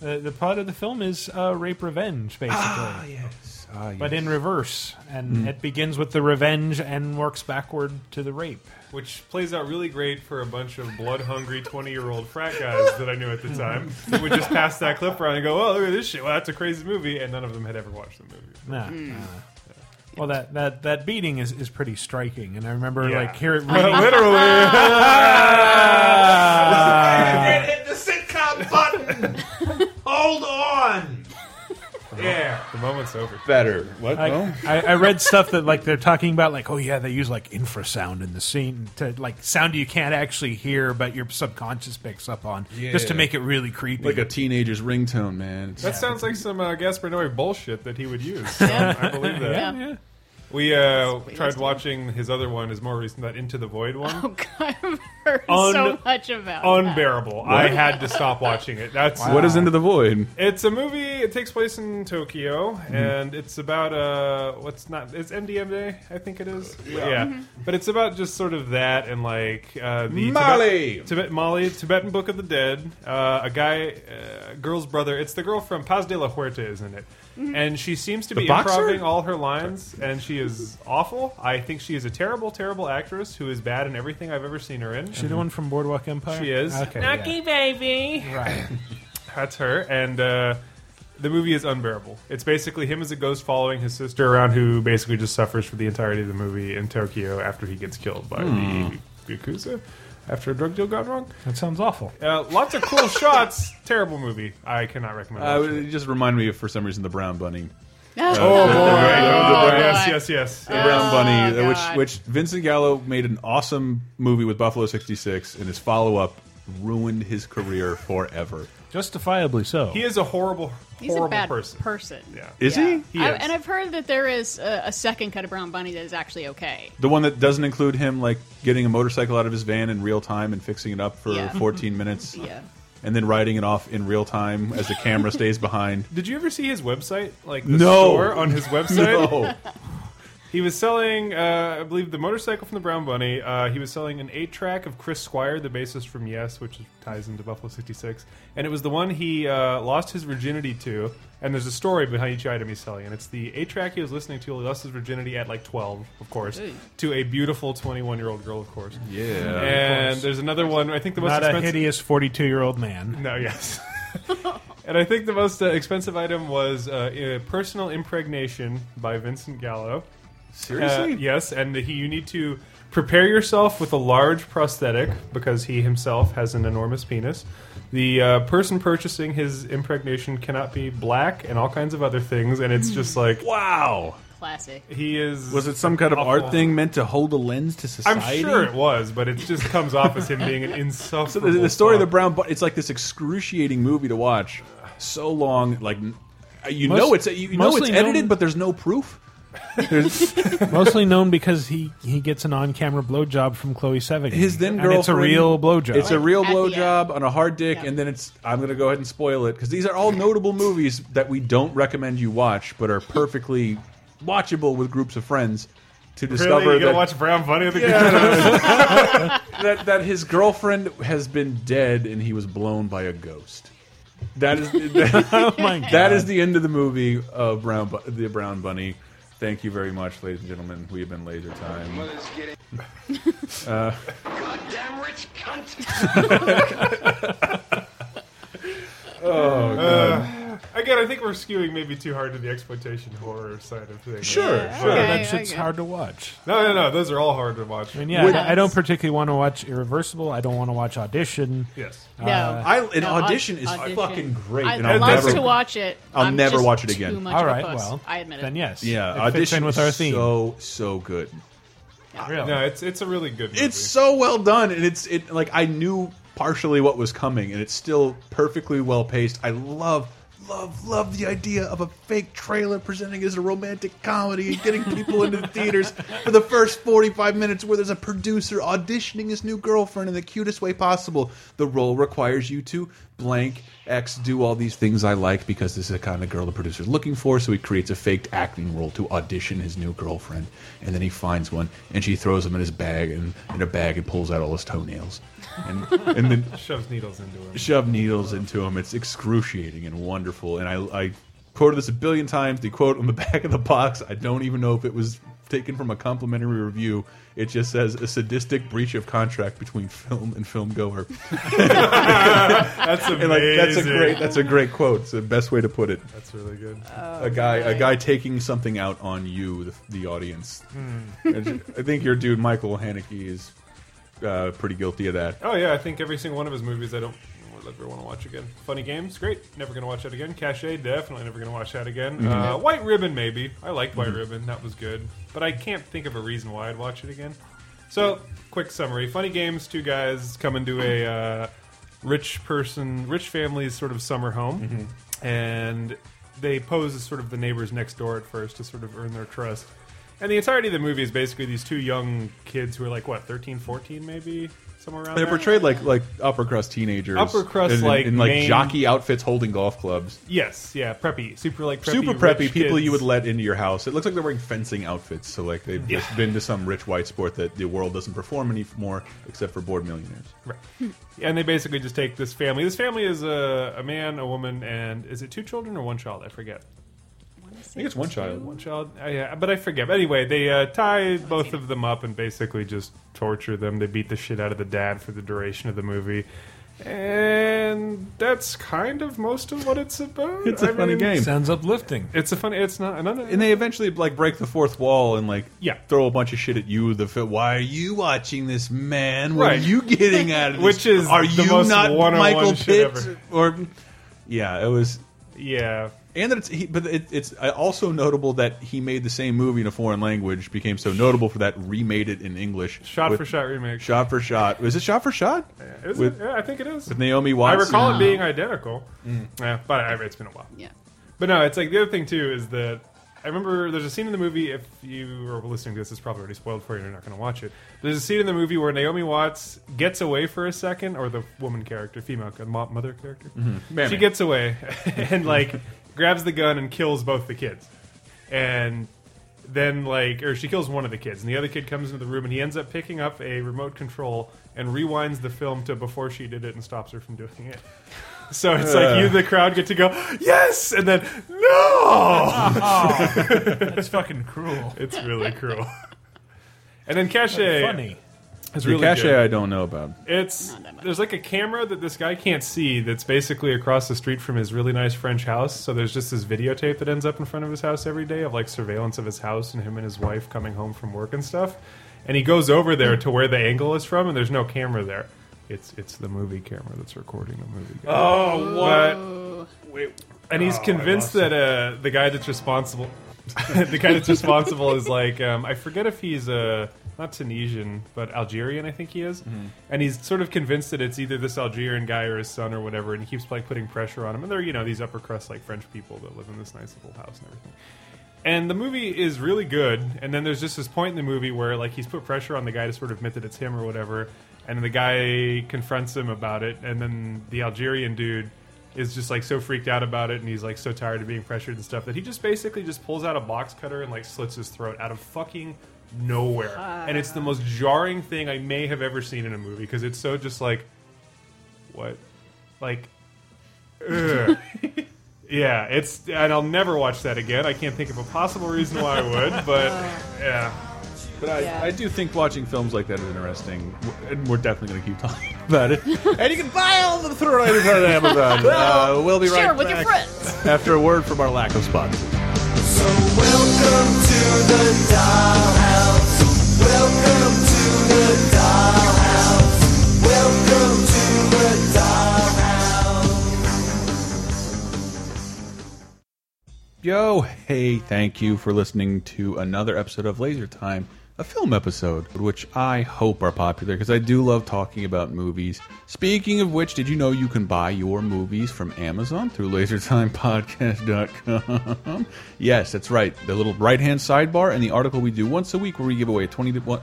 The, the plot of the film is uh, rape revenge, basically. Ah, yes. Ah, But in reverse, and it begins with the revenge and works backward to the rape. Which plays out really great for a bunch of blood hungry 20 year old frat guys that I knew at the time. [laughs] Who would just pass that clip around and go, oh, look at this shit. Well, that's a crazy movie. And none of them had ever watched the movie. Nah, Hmm. nah. Well, that, that, that beating is, is pretty striking, and I remember Yeah. like hear it reading. [laughs] literally. [laughs] hit the sitcom button. Hold on. Yeah. The moment's over. Better. What? I, no? I, I read stuff that like they're talking about like oh yeah they use like infrasound in the scene to like sound you can't actually hear but your subconscious picks up on just to make it really creepy. like a teenager's ringtone, man. It's- That sounds like some uh, Gaspar Noé bullshit that he would use. Yeah. [laughs] I believe that. Yeah. yeah. We uh, Wait, tried let's do it. watching his other one, his more recent, that Enter the Void one. [laughs] Oh God, I've heard Un- so much about that. Unbearable. I had to stop watching it. That's What is Enter the Void? It's a movie. It takes place in Tokyo, Mm-hmm. and it's about uh, what's not? It's MDMA, I think it is. Yeah, but it's about just sort of that and like uh, the Mali! Tibet, Tibet Mali Tibetan Book of the Dead. Uh, a guy, uh, girl's brother. It's the girl from Paz de la Huerta is in it, and she seems to be boxer? improving all her lines, and she is awful. I think she is a terrible, terrible actress who is bad in everything I've ever seen her in. She the one from Boardwalk Empire? She is. Okay. Nucky yeah. baby. Right. [laughs] That's her, and uh, the movie is unbearable. It's basically him as a ghost following his sister around, who basically just suffers for the entirety of the movie in Tokyo after he gets killed by the yakuza after a drug deal gone wrong. That sounds awful. Uh, lots of cool [laughs] shots. Terrible movie. I cannot recommend. Uh, it. it just reminded me of, for some reason, the Brown Bunny. Oh, Oh boy! Oh, boy. yes, yes, yes. The Brown Bunny, Oh, uh, which God. which Vincent Gallo made an awesome movie with Buffalo '66, and his follow up ruined his career forever. Justifiably so. He is a horrible, He's horrible a bad person. person. Yeah. Is Yeah. He I- is. and I've heard that there is a, a second cut of Brown Bunny that is actually okay. The one that doesn't include him like getting a motorcycle out of his van in real time and fixing it up for Yeah. 14 minutes, [laughs] Yeah. And then riding it off in real time as the camera stays behind. Did you ever see his website? Like the No. store on his [laughs] website? No, He was selling, uh, I believe, the motorcycle from the Brown Bunny. Uh, he was selling an eight track of Chris Squire, the bassist from Yes, which ties into Buffalo '66, and it was the one he uh, lost his virginity to. And there's a story behind each item he's selling, and it's the eight track he was listening to. He lost his virginity at like 12, of course, Hey. to a beautiful 21 year old girl, of course. yeah. And there's another one. I think the most Not a hideous 42 year old man. No, yes. [laughs] and I think the most uh, expensive item was uh, a personal impregnation by Vincent Gallo. Seriously? Uh, yes, and he, you need to prepare yourself with a large prosthetic because he himself has an enormous penis. The uh, person purchasing his impregnation cannot be black and all kinds of other things, and it's just like Wow. Classic. he is. Was it some kind of awful. art thing meant to hold a lens to society? I'm society? sure it was, but it just comes off as him being an [laughs] So insufferable. the, the story of the. Brown Bunny, it's like this excruciating movie to watch. So long, like you Most- know it's you know it's edited, known- but there's no proof. There's, [laughs] Mostly known because he, he gets an on camera blowjob from Chloe Sevigny. his then And girlfriend. it's a real blowjob. It's a real At the blowjob on a hard dick, Yeah. and then it's. I'm going to go ahead and spoil it because these are all notable movies that we don't recommend you watch, but are perfectly watchable with groups of friends to discover Really, you gonna that, watch Brown Bunny with the [laughs] that that his girlfriend has been dead and he was blown by a ghost. That is that, [laughs] oh my god. that is the end of the movie of Brown Bu- the Brown Bunny. Thank you very much, ladies and gentlemen. We have been Laser Time. Getting. [laughs] Uh, Goddamn rich cunt! [laughs] Again, I think we're skewing maybe too hard to the exploitation horror side of things. Sure, Yeah, sure. okay, that shit's okay. hard to watch. No, no, no. Those are all hard to watch. I mean, yeah, Would- I, I don't particularly want to watch Irreversible. I don't want to watch Audition. Yes. Uh, no. I, an No, audition is audition. fucking great, I'd and I'll love never to watch it. I'll I'm never just watch it too again. much All of a puss. well, I admit it. then yes. Yeah, it fits audition in with is our theme. so so good. Really. No, it's it's a really good. Movie. It's so well done, and it's it like I knew partially what was coming, and it's still perfectly well paced. I love. Love, love the idea of a fake trailer presenting as a romantic comedy and getting people into the theaters [laughs] for the first 45 minutes where there's a producer auditioning his new girlfriend in the cutest way possible. The role requires you to blank X do all these things I like because this is the kind of girl the producer's looking for, so he creates a faked acting role to audition his new girlfriend. And then he finds one and she throws him in his bag and in a bag and pulls out all his toenails. And and then [laughs] shoves needles into him. shove needles into him. It's excruciating and wonderful. And I, I quoted this a billion times. The quote on the [laughs] back of the box, I don't even know if it was taken from a complimentary review. It just says a sadistic breach of contract between film and film goer. [laughs] That's amazing. And like that's a great that's a great quote. It's the best way to put it. That's really good. Oh, a guy a guy taking something out on you, the, the audience. Hmm. And I think your dude Michael Haneke is uh, pretty guilty of that. Oh yeah, I think every single one of his movies I don't ever want to watch again. Funny Games, great. Never going to watch that again. Cache, definitely never going to watch that again. Mm-hmm. Uh, White Ribbon, maybe. I liked White Ribbon. That was good. But I can't think of a reason why I'd watch it again. So, quick summary. Funny Games, two guys come into a uh, rich person, rich family's sort of summer home. Mm-hmm. And they pose as sort of the neighbors next door at first to sort of earn their trust. And the entirety of the movie is basically these two young kids who are like what 13, 14 maybe somewhere around. They're there. portrayed like like upper crust teenagers, Upper crust, in, in- like, in like main- jockey outfits, holding golf clubs. Yes, yeah, preppy, super like preppy, Super preppy people kids. you would let into your house. It looks like they're wearing fencing outfits, so like they've just been to some rich white sport that the world doesn't perform anymore, except for bored millionaires. Right. And they basically just take this family. This family is a, a man, a woman, and is it two children or one child? I forget. I think it's one child. One child, uh, yeah, but I forget. But anyway, they uh, tie both of them up and basically just torture them. They beat the shit out of the dad for the duration of the movie, and that's kind of most of what it's about. It's a a funny game. Sounds uplifting. It's a funny. It's not another. And they eventually like break the fourth wall and like Yeah. throw a bunch of shit at you. The fi- why are you watching this, man? What Right. are you getting out of [laughs] this? Which is are the you most not one-on-one Michael shit Pitt? Or yeah, it was. yeah, And that it's, he, but it, it's also notable that he made the same movie in a foreign language, became so notable for that, remade it in English, shot with- for shot remake. shot for shot. Was it shot for shot? Is with, it? Yeah, I think it is. with Naomi I Watts. recall it being identical. Yeah, but I, it's been a while. Yeah. But no, it's like the other thing too is that I remember there's a scene in the movie. If you are listening to this, it's probably already spoiled for you. You're not going to watch it. There's a scene in the movie where Naomi Watts gets away for a second, or the woman character, female uh, mother character, Mammy. she gets away [laughs] and like grabs the gun and kills both the kids, and then like or she kills one of the kids, and the other kid comes into the room and he ends up picking up a remote control and rewinds the film to before she did it and stops her from doing it. So it's like you, the crowd, get to go yes, and then no. [laughs] That's fucking cruel. It's really cruel. And then Cache Funny. Is The really cachet good. I don't know about. It's Not that much. there's like a camera that this guy can't see that's basically across the street from his really nice French house. So there's just this videotape that ends up in front of his house every day of like surveillance of his house and him and his wife coming home from work and stuff. And he goes over there to where the angle is from, and there's no camera there. It's it's the movie camera that's recording the movie. Oh, what? Wait. and he's convinced that uh, the guy that's responsible, [laughs] the guy that's responsible is like um, I forget if he's uh, not Tunisian but Algerian, I think he is, mm-hmm. and he's sort of convinced that it's either this Algerian guy or his son or whatever, and he keeps like putting pressure on him. And they're you know these upper crust like French people that live in this nice little house and everything. And the movie is really good. And then there's just this point in the movie where like he's put pressure on the guy to sort of admit that it's him or whatever. And the guy confronts him about it. And then the Algerian dude is just like so freaked out about it and he's like so tired of being pressured and stuff that he just basically just pulls out a box cutter and like slits his throat out of fucking nowhere. and it's the most jarring thing I may have ever seen in a movie because it's so just like what? Like. [laughs] Yeah, it's and I'll never watch that again. I can't think of a possible reason why I would, but yeah. But I, Yeah. I do think watching films like that is interesting, and we're definitely going to keep [laughs] talking about it. and you can buy all the Throw Riders on Amazon. [laughs] uh, we'll be right Share it with your back friends. after a word from our lack of sponsors. So welcome to the dollhouse. Yo, hey, thank you for listening to another episode of Laser Time, a film episode, which I hope are popular because I do love talking about movies. Speaking of which, did you know you can buy your movies from Amazon through [laughs] lasertimepodcast.com? yes, that's right. The little right hand sidebar and the article we do once a week where we give away a 20 to. Where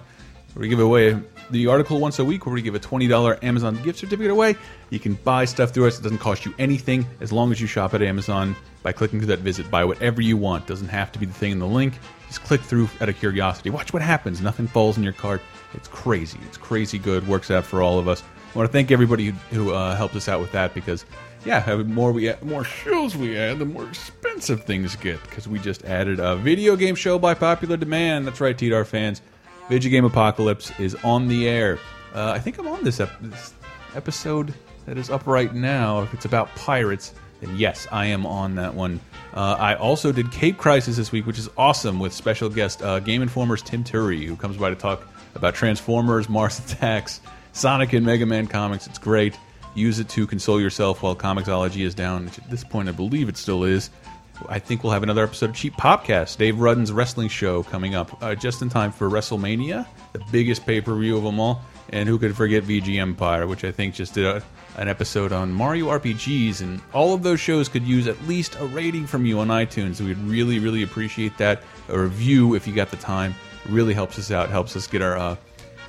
we give away the article once a week where we give a $20 Amazon gift certificate away. You can buy stuff through us. It doesn't cost you anything as long as you shop at Amazon by clicking through that visit. Buy whatever you want. Doesn't have to be the thing in the link. Just click through out of curiosity. Watch what happens. Nothing falls in your cart. It's crazy. It's crazy good. Works out for all of us. I want to thank everybody who, uh, helped us out with that because, yeah, the more we add, more shows we add, the more expensive things get because we just added a video game show by popular demand. That's right, TDR fans. Video Game Apocalypse is on the air. Uh, I think I'm on this, ep this episode that is up right now. If it's about pirates, then yes, I am on that one. Uh, I also did Cape Crisis this week, which is awesome with special guest uh, Game Informer's Tim Turi, who comes by to talk about Transformers, Mars Attacks, Sonic and Mega Man comics. It's great. Use it to console yourself while Comixology is down, at this point I believe it still is. I think we'll have another episode of Cheap Popcast, Dave Rudden's wrestling show coming up uh, just in time for WrestleMania, the biggest pay per view of them all. and who could forget VG Empire, which I think just did a, an episode on Mario RPGs, and all of those shows could use at least a rating from you on iTunes. We'd really, really appreciate that. A review if you got the time. It really helps us out, helps us get our uh,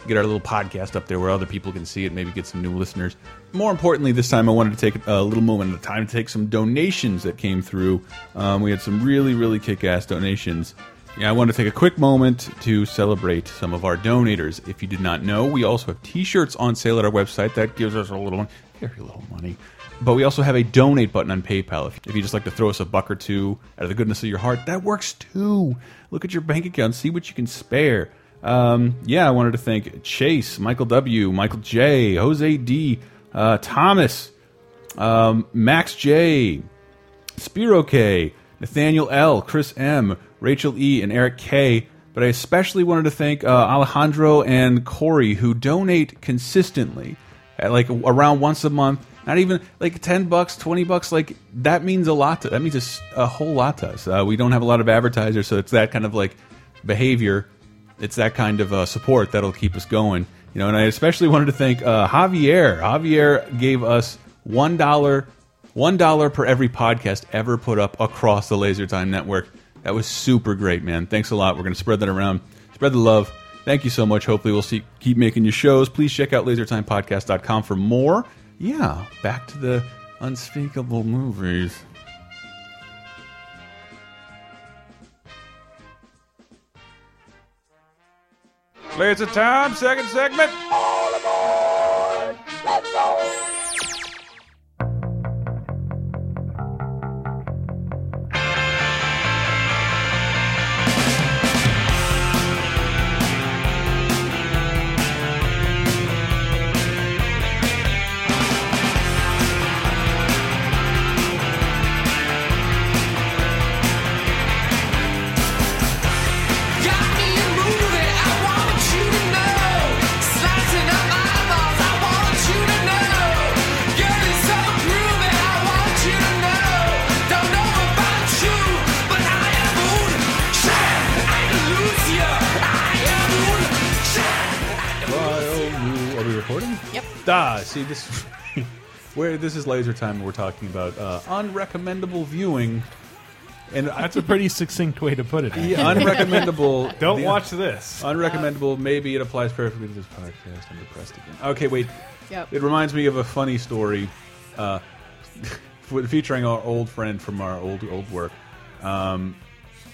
get our little podcast up there where other people can see it, maybe get some new listeners. More importantly, this time I wanted to take a little moment a time to take some donations that came through. Um, we had some really, really kick-ass donations. Yeah, I want to take a quick moment to celebrate some of our donators. If you did not know, we also have T-shirts on sale at our website. That gives us a little, very little money. But we also have a donate button on PayPal. If, if you just like to throw us a buck or two out of the goodness of your heart, that works too. Look at your bank account, see what you can spare. Um, yeah, I wanted to thank Chase, Michael W, Michael J, Jose D, uh, Thomas, um, Max J, Spiro K, Nathaniel L, Chris M, Rachel E, and Eric K. But I especially wanted to thank uh, Alejandro and Corey who donate consistently, at like around once a month. Not even like ten bucks, twenty bucks. Like that means a lot. To, that means a, a whole lot to us. Uh, we don't have a lot of advertisers, so it's that kind of like behavior it's that kind of uh, support that'll keep us going. You know, and I especially wanted to thank uh, Javier. Javier gave us one dollar, one dollar per every podcast ever put up across the Laser Time Network. That was super great, man. Thanks a lot. We're going to spread that around, spread the love. Thank you so much. Hopefully, we'll see, keep making you shows. Please check out lasertimepodcast.com for more. Yeah, back to the unspeakable movies. Laser Time, second segment. See this. [laughs] Where this is laser time, we're talking about uh, unrecommendable viewing, and That's a pretty succinct way to put it. the unrecommendable. [laughs] Don't the watch this. unrecommendable. Maybe it applies perfectly to this podcast. I'm depressed again. Okay, wait. Yep. It reminds me of a funny story, uh, [laughs] featuring our old friend from our old old work. Um,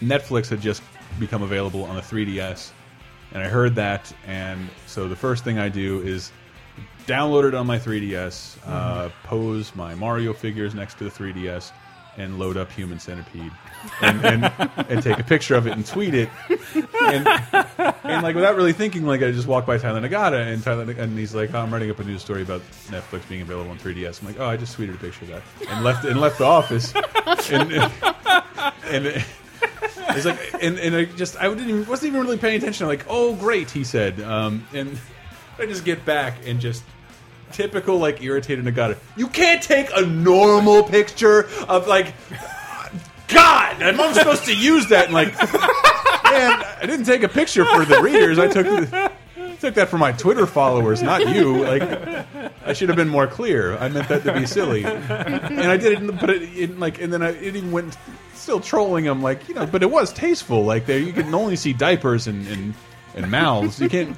Netflix had just become available on the 3DS, and I heard that, and so the first thing I do is download it on my 3DS, uh, pose my Mario figures next to the 3DS, and load up Human Centipede, and, and, and take a picture of it and tweet it, and, and like without really thinking, like I just walked by Tyler Nagata, and Tyler and he's like, oh, "I'm writing up a news story about Netflix being available on 3DS." I'm like, "Oh, I just tweeted a picture of that," and left and left the office, and and. it's like, and, and I just, I didn't even, wasn't even really paying attention. I'm like, oh, great, he said. Um, and I just get back and just typical, like, irritated Nagata. You can't take a normal picture of, like, God, I'm not supposed to use that. And, like, man, I didn't take a picture for the readers. I took the, took that for my Twitter followers, not you. Like, I should have been more clear. I meant that to be silly, and I did it. But it, like, and then I it even went still trolling him, like you know. But it was tasteful. Like there, you can only see diapers and and, and mouths. You can't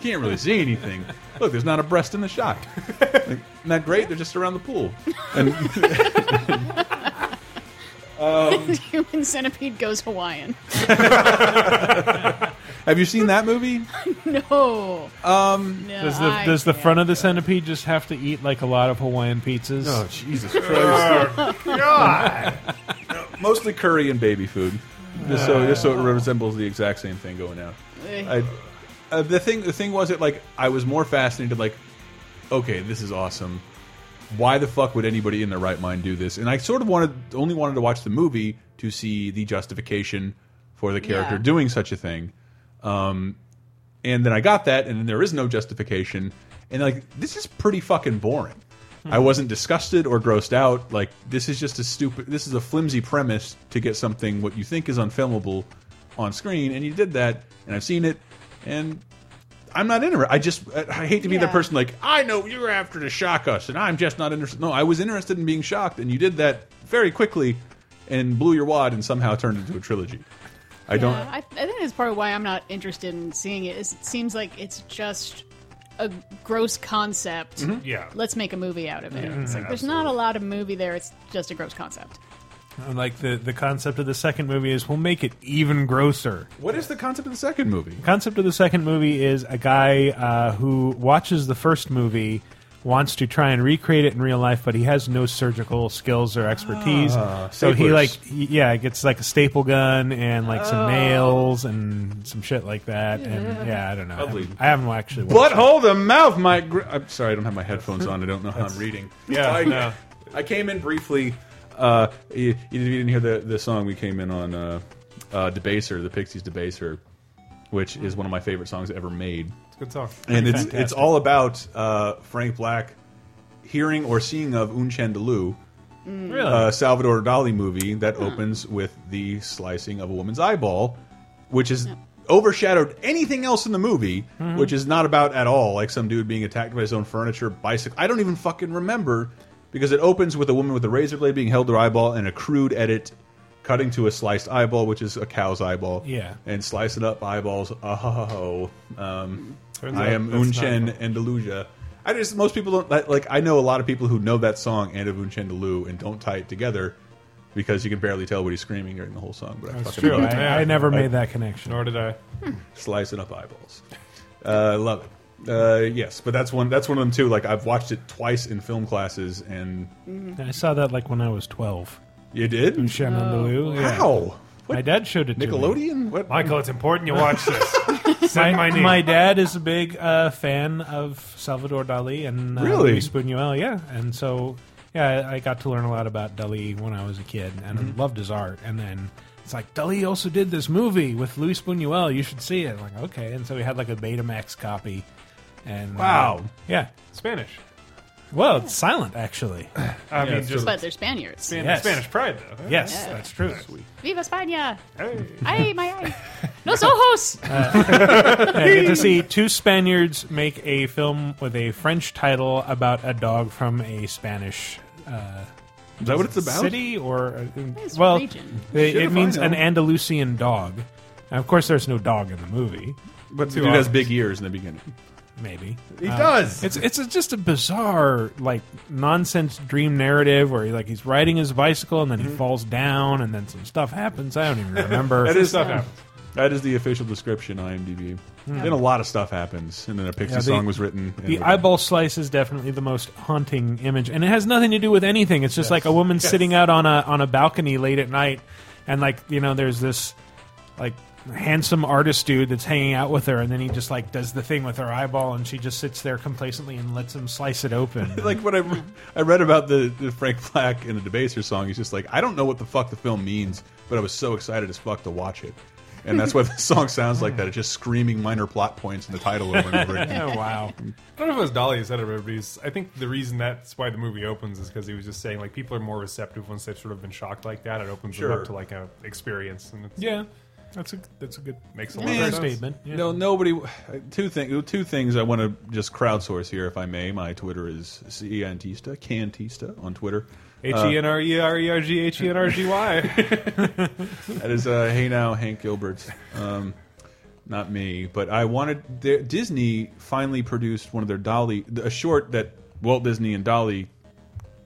you can't really see anything. Look, there's not a breast in the shot. Like, isn't that great? They're just around the pool. And [laughs] Human Centipede goes Hawaiian. [laughs] have you seen that movie? [laughs] No. Um. No, Does the I does the can't. front of the centipede just have to eat like a lot of Hawaiian pizzas? Oh Jesus Christ! Mostly curry and baby food, just so just so it resembles the exact same thing going out. I, uh, the thing the thing was it like I was more fascinated like, okay, this is awesome. Why the fuck would anybody in their right mind do this? And I sort of wanted only wanted to watch the movie to see the justification for the character Yeah. doing such a thing. Um, and then I got that, and then there is no justification. And like, this is pretty fucking boring. I wasn't disgusted or grossed out. Like, this is just a stupid. This is a flimsy premise to get something what you think is unfilmable on screen, and you did that. And I've seen it, and I'm not interested. I just I hate to be the person like I know you're after to shock us, and I'm just not interested. No, I was interested in being shocked, and you did that very quickly, and blew your wad, and somehow turned into a trilogy. I don't. I, I think that's part of why I'm not interested in seeing it. Is it seems like it's just a gross concept. Mm-hmm. Yeah. Let's make a movie out of it. It's like there's not a lot of movie there. It's just a gross concept. Like the the concept of the second movie is we'll make it even grosser. What is the concept of the second movie? concept of the second movie is a guy uh, who watches the first movie wants to try and recreate it in real life but he has no surgical skills or expertise so he like he, yeah gets like a staple gun and like some nails and some shit like that and yeah i don't know I haven't, I haven't actually watched it. Butthole the mouth, my. Gr I'm sorry, I don't have my headphones on. I don't know how I'm reading. [laughs] Yeah, I, no. I came in briefly. Uh, you, you didn't hear the the song we came in on. Uh, uh, Debaser, the Pixies Debaser, which is one of my favorite songs ever made. It's a good song. and it's fantastic. it's all about uh, Frank Black hearing or seeing of Un Chien Andalou, really a Salvador Dali movie that opens with the slicing of a woman's eyeball, which is overshadowed anything else in the movie, which is not about at all like some dude being attacked by his own furniture, bicycle. I don't even fucking remember because it opens with a woman with a razor blade being held to her eyeball and a crude edit cutting to a sliced eyeball, which is a cow's eyeball. Yeah. and slicing up eyeballs. Oh, um, Turns I out am that's not Unchen fun. and Deluja. I just most people don't like- like. I know a lot of people who know that song and of Un Chien Andalou and don't tie it together because you can barely tell what he's screaming during the whole song. But I That's fucking true. I, I never made that connection Nor did I. slicing up eyeballs. Uh, love it. Uh, yes, but that's one. That's one of them too. Like I've watched it twice in film classes, and i saw that like when i was 12 you did. Shenandoah, yeah. How? my dad showed it to me Nickelodeon? What? Michael, it's important you watch this. [laughs] Send my my, name. my dad is a big uh, fan of Salvador Dali and uh, Really? Luis Buñuel, yeah, and so yeah, I I got to learn a lot about Dali when I was a kid, and Mm-hmm. I loved his art. And then it's like Dali also did this movie with Luis Buñuel. You should see it. I'm like okay, and so we had like a Betamax copy, and uh, Wow. yeah. Spanish. Well, it's silent actually. I mean, just But they're Spaniards. Span- Yes. Spanish pride, though. Yes, Yeah. that's true. Viva España! Hey. Ay, my ay. [laughs] Los ojos! [laughs] Yeah, I get to see two Spaniards make a film with a French title about a dog from a Spanish uh, Is that what it's about? city or uh, It's well, region. it, Shit it if means I an. Andalusian dog. And of course, there's no dog in the movie. But the dude has big ears in the beginning. Maybe He Uh, does. It's it's a, just a bizarre like nonsense dream narrative where he, like he's riding his bicycle and then he falls down and then some stuff happens. I don't even remember. [laughs] That is Stuff happens. That is the official description, IMDb. Then a lot of stuff happens, and then a Pixie Yeah, the- song was written. and The eyeball slice is definitely the most haunting image, and it has nothing to do with anything. It's just like a woman sitting out on a on a balcony late at night, and like you know, there's this like handsome artist dude that's hanging out with her, and then he just like does the thing with her eyeball, and she just sits there complacently and lets him slice it open. [laughs] like when I, re- I read about the, the Frank Black and the Debaser song, he's just like, I don't know what the fuck the film means, but I was so excited as fuck to watch it. And that's what the [laughs] song sounds like, that it's just screaming minor plot points in the title over and over again. [laughs] oh wow! I don't know if it was Dali who said it, but he's, I think the reason that's why the movie opens is because he was just saying like people are more receptive once they've sort of been shocked like that. It opens them up to like a experience, and it's, Yeah, that's a that's a good makes a fair lot of statement. Yeah. No, nobody. Two things. Two things I want to just crowdsource here, if I may. My Twitter is Cantista, Cantista on Twitter. H e n r e r e r g h e n r g y. [laughs] That is uh, Hey Now, Hank Gilbert. Um, not me, but I wanted their, Disney finally produced one of their Dali, a short that Walt Disney and Dali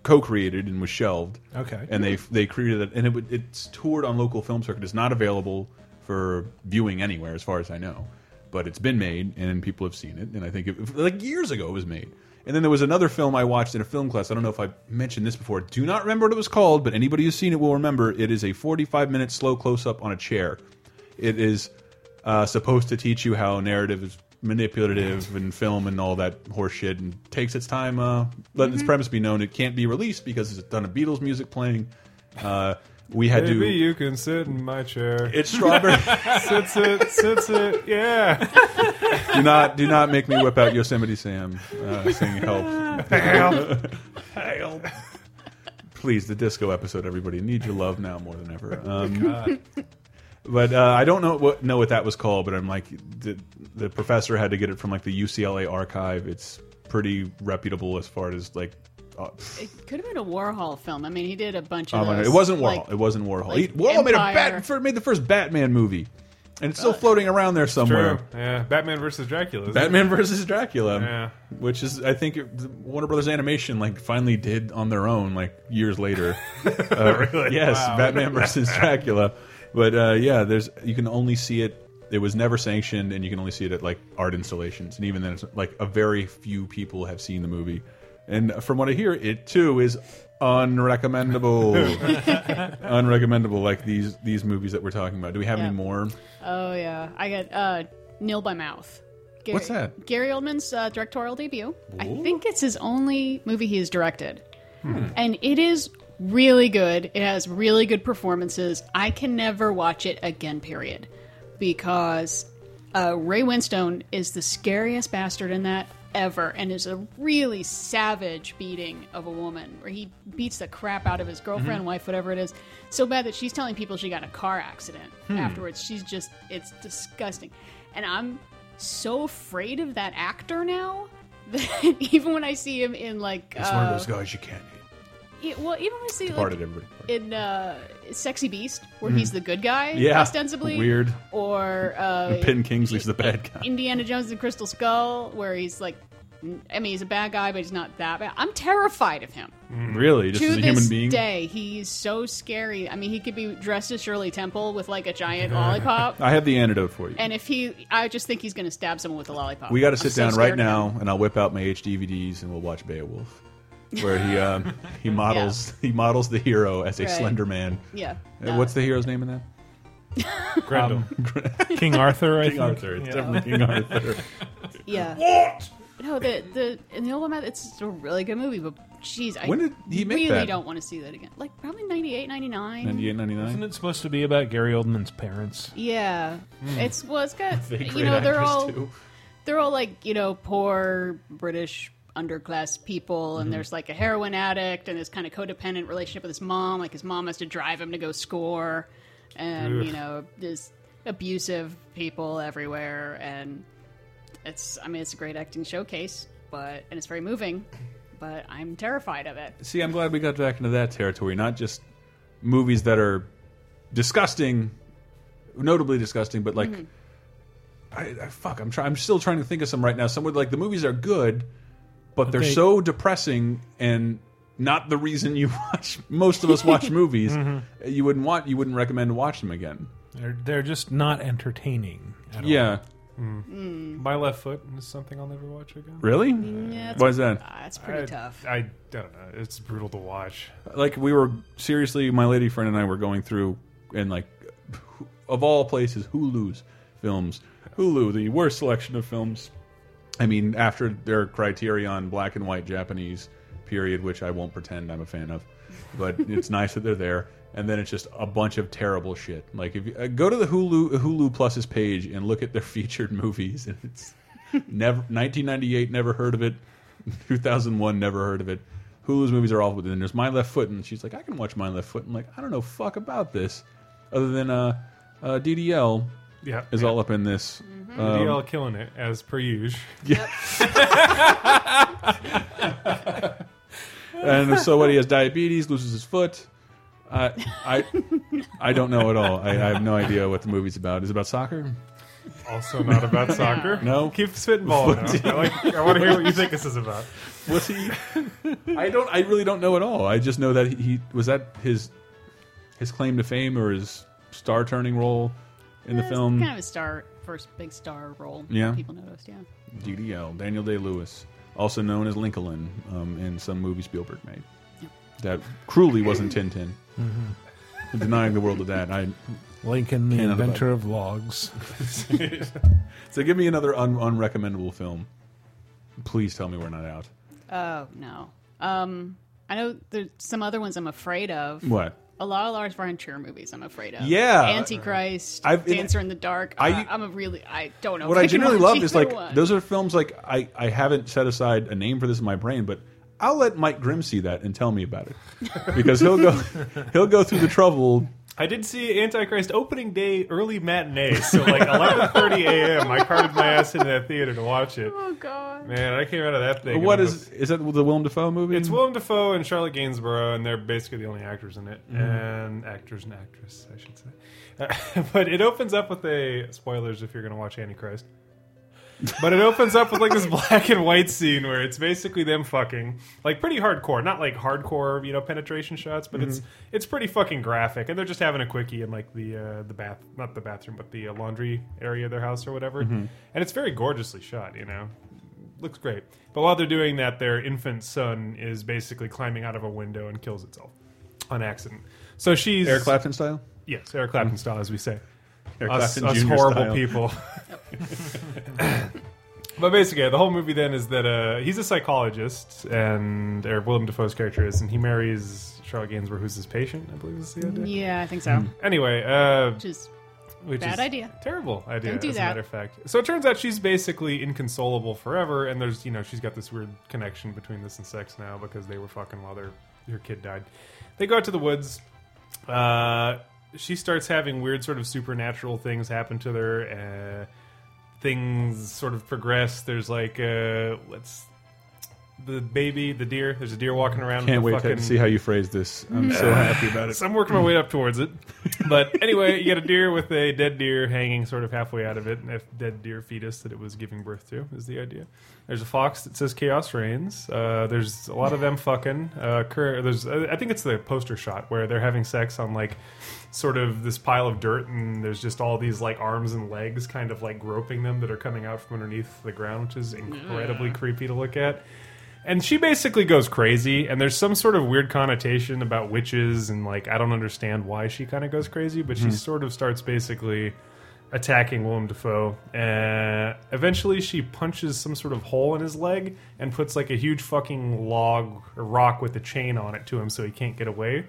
co-created and was shelved. Okay. and they they created it, and it it's toured on local film circuit. It's not available for viewing anywhere, as far as I know, but it's been made and people have seen it. And I think it, like years ago it was made. And then there was another film I watched in a film class. I don't know if I mentioned this before. Do not remember what it was called, but anybody who's seen it will remember. It is a 45 minute slow close up on a chair. It is uh, supposed to teach you how narrative is manipulative and film and all that horseshit and takes its time uh, letting its premise be known. It can't be released because it's done a Beatles music playing. Uh, we had Maybe to. you can sit in my chair. It's strawberry. [laughs] sits it, sits it, yeah. do not do not make me whip out Yosemite Sam uh, singing help. help. Please, the disco episode. Everybody need your love now more than ever. Um, but uh, I don't know what know what that was called. But I'm like, did, the professor had to get it from like the UCLA archive. It's pretty reputable as far as like. Uh, It could have been a Warhol film. I mean, he did a bunch oh of my God, those. it wasn't Warhol. like- it wasn't Warhol. like he, Warhol made a bat, made the first Batman movie, and it's still floating around there somewhere. True. Yeah. Batman versus Dracula. isn't Batman versus Dracula, Yeah. which is I think Warner Brothers Animation like finally did on their own like years later. [laughs] Uh, Really? Yes, Wow. Batman versus [laughs] Dracula. But uh, yeah, there's you can only see it. It was never sanctioned, and you can only see it at like art installations, and even then, it's like a very few people have seen the movie. And from what I hear, it too is unrecommendable. [laughs] unrecommendable, like these these movies that we're talking about. Do we have Yeah. any more? Oh yeah, I got uh, Nil by Mouth. Gary, What's that? Gary Oldman's uh, directorial debut. I think it's his only movie he has directed, and it is really good. It has really good performances. I can never watch it again. Period, because uh, Ray Winstone is the scariest bastard in that ever, and is a really savage beating of a woman where he beats the crap out of his girlfriend, wife, whatever it is, so bad that she's telling people she got in a car accident afterwards. She's just it's disgusting, and I'm so afraid of that actor now [laughs] that even when I see him in like It's uh, one of those guys you can't hate. yeah, well, even when I see like everybody. in uh, Sexy Beast, where he's the good guy. Yeah, ostensibly weird. or uh, [laughs] Ben Kingsley's the bad guy. Indiana Jones and Crystal Skull, where he's like, I mean, he's a bad guy, but he's not that bad. I'm terrified of him. Really, just to as a this human being. day, he's so scary. I mean, he could be dressed as Shirley Temple with like a giant lollipop. [laughs] I have the antidote for you. And if he, I just think he's going to stab someone with a lollipop. we got to I'm sit so down right scared of him. now, and I'll whip out my HDVDs, and we'll watch Beowulf, where he um, he [laughs] models he models the hero as a Right. slender man. Yeah. Uh, Uh, What's the hero's name in that? [laughs] Grendel. [laughs] King Arthur, I King think. Arthur. It's Yeah. definitely King Arthur. Yeah. what? No, the the in the old one, it's a really good movie, but jeez, I When did he make really that? don't want to see that again. Like probably 98, 99. 98, Isn't 99? it supposed to be about Gary Oldman's parents? Yeah, it's well, it's got you know they're all too. they're all like you know poor British underclass people, Mm-hmm. and there's like a heroin addict and this kind of codependent relationship with his mom. Like his mom has to drive him to go score, and Ugh. you know there's abusive people everywhere, and it's I mean it's a great acting showcase, but and it's very moving, but I'm terrified of it. See, I'm glad we got back into that territory, not just movies that are disgusting, notably disgusting, but like, I, I fuck, I'm trying. I'm still trying to think of some right now. Some would like the movies are good, but they're they- so depressing and not the reason you [laughs] watch. Most of us watch [laughs] movies. Mm-hmm. You wouldn't want. You wouldn't recommend to watch them again. They're they're just not entertaining. At all. Yeah, mm. My left foot is something I'll never watch again. really? Yeah, Why is that? it's pretty I, tough. I don't know. It's brutal to watch. like we were seriously my lady friend and i were going through and like of all places hulu's films hulu the worst selection of films i mean after their criterion black and white japanese period which i won't pretend i'm a fan of but [laughs] it's nice that they're there and then it's just a bunch of terrible shit like if you uh, go to the hulu hulu plus's page and look at their [laughs] featured movies and it's never 1998 never heard of it [laughs] 2001 never heard of it hulu's movies are all within there's my left foot and she's like i can watch my left foot i'm like i don't know fuck about this other than uh, uh ddl Yeah. is yeah. all up in this Mm-hmm. Um, DL killing it as per usual. [laughs] [laughs] and so what he has diabetes loses his foot I I I don't know at all. I, I have no idea what the movie's about. Is it about soccer? Also not about [laughs] soccer. No? Keep spitballing. now. I like. I want to hear what you think this is about. Was he? I don't. I really don't know at all. I just know that he, he was that his his claim to fame or his star turning role in the It's film. kind of a star, first big star role. Yeah. people noticed. Yeah, DDL, Daniel Day Lewis, also known as Lincoln um, in some movie Spielberg made. That cruelly wasn't Tintin. [laughs] Denying the world of that. I Lincoln, the inventor of logs. [laughs] so give me another un unrecommendable film. Please tell me we're not out. Oh no. Um, I know there's some other ones I'm afraid of. What? A lot of Lars von Trier movies I'm afraid of. Yeah. Antichrist, I've- Dancer in the Dark. I- I, I'm a really I don't know. What I can generally love is like one. those are films like I I haven't set aside a name for this in my brain, but I'll let Mike Grimm see that and tell me about it because he'll go [laughs] he'll go through the trouble I did see Antichrist opening day early matinee, so like 11:30 a.m. I carted my ass into that theater to watch it. Oh God. Man, I came out of that thing. What is and is is that the Willem Dafoe movie? It's Willem Dafoe and Charlotte Gainsbourg, and they're basically the only actors in it, Mm-hmm. and actors and actress, I should say. Uh, [laughs] but it opens up with a spoilers if you're going to watch Antichrist. But it opens up with like this [laughs] black and white scene where it's basically them fucking, like pretty hardcore, not like hardcore, you know, penetration shots, but it's it's pretty fucking graphic, and they're just having a quickie in like the uh, the bath, not the bathroom, but the uh, laundry area of their house or whatever, and it's very gorgeously shot, you know looks great. But while they're doing that, their infant son is basically climbing out of a window and kills itself on accident. So she's Eric Clapton style. Yes, Eric Clapton style, as we say. Eric Us, Clapton us horrible style. people. [laughs] but basically, the whole movie then is that uh, he's a psychologist, and or Willem Dafoe's character is, and he marries Charlotte Gainsbourg, who's his patient, I believe is the idea. Yeah, I think so. Anyway, uh, Which is which Bad is idea. Terrible idea. Don't do as that. a matter of fact. So it turns out she's basically inconsolable forever, and there's you know she's got this weird connection between this and sex now because they were fucking while their her kid died. They go out to the woods. Uh, she starts having weird sort of supernatural things happen to her. Uh, things sort of progress. There's like uh, let's the baby, the deer. There's a deer walking around. Can't wait fucking, to see how you phrase this. I'm so happy about it. [laughs] so I'm working my way up towards it. But anyway, you got a deer with a dead deer hanging sort of halfway out of it, and a dead deer fetus that it was giving birth to is the idea. There's a fox that says "Chaos Reigns." Uh, there's a lot of them fucking. Uh, cur- there's, I think it's the poster shot where they're having sex on like sort of this pile of dirt, and there's just all these like arms and legs kind of like groping them that are coming out from underneath the ground, which is incredibly creepy to look at. And she basically goes crazy, and there's some sort of weird connotation about witches, and like I don't understand why she kind of goes crazy, but she sort of starts basically attacking Willem Dafoe. Uh, eventually, she punches some sort of hole in his leg and puts like a huge fucking log or rock with a chain on it to him, so he can't get away.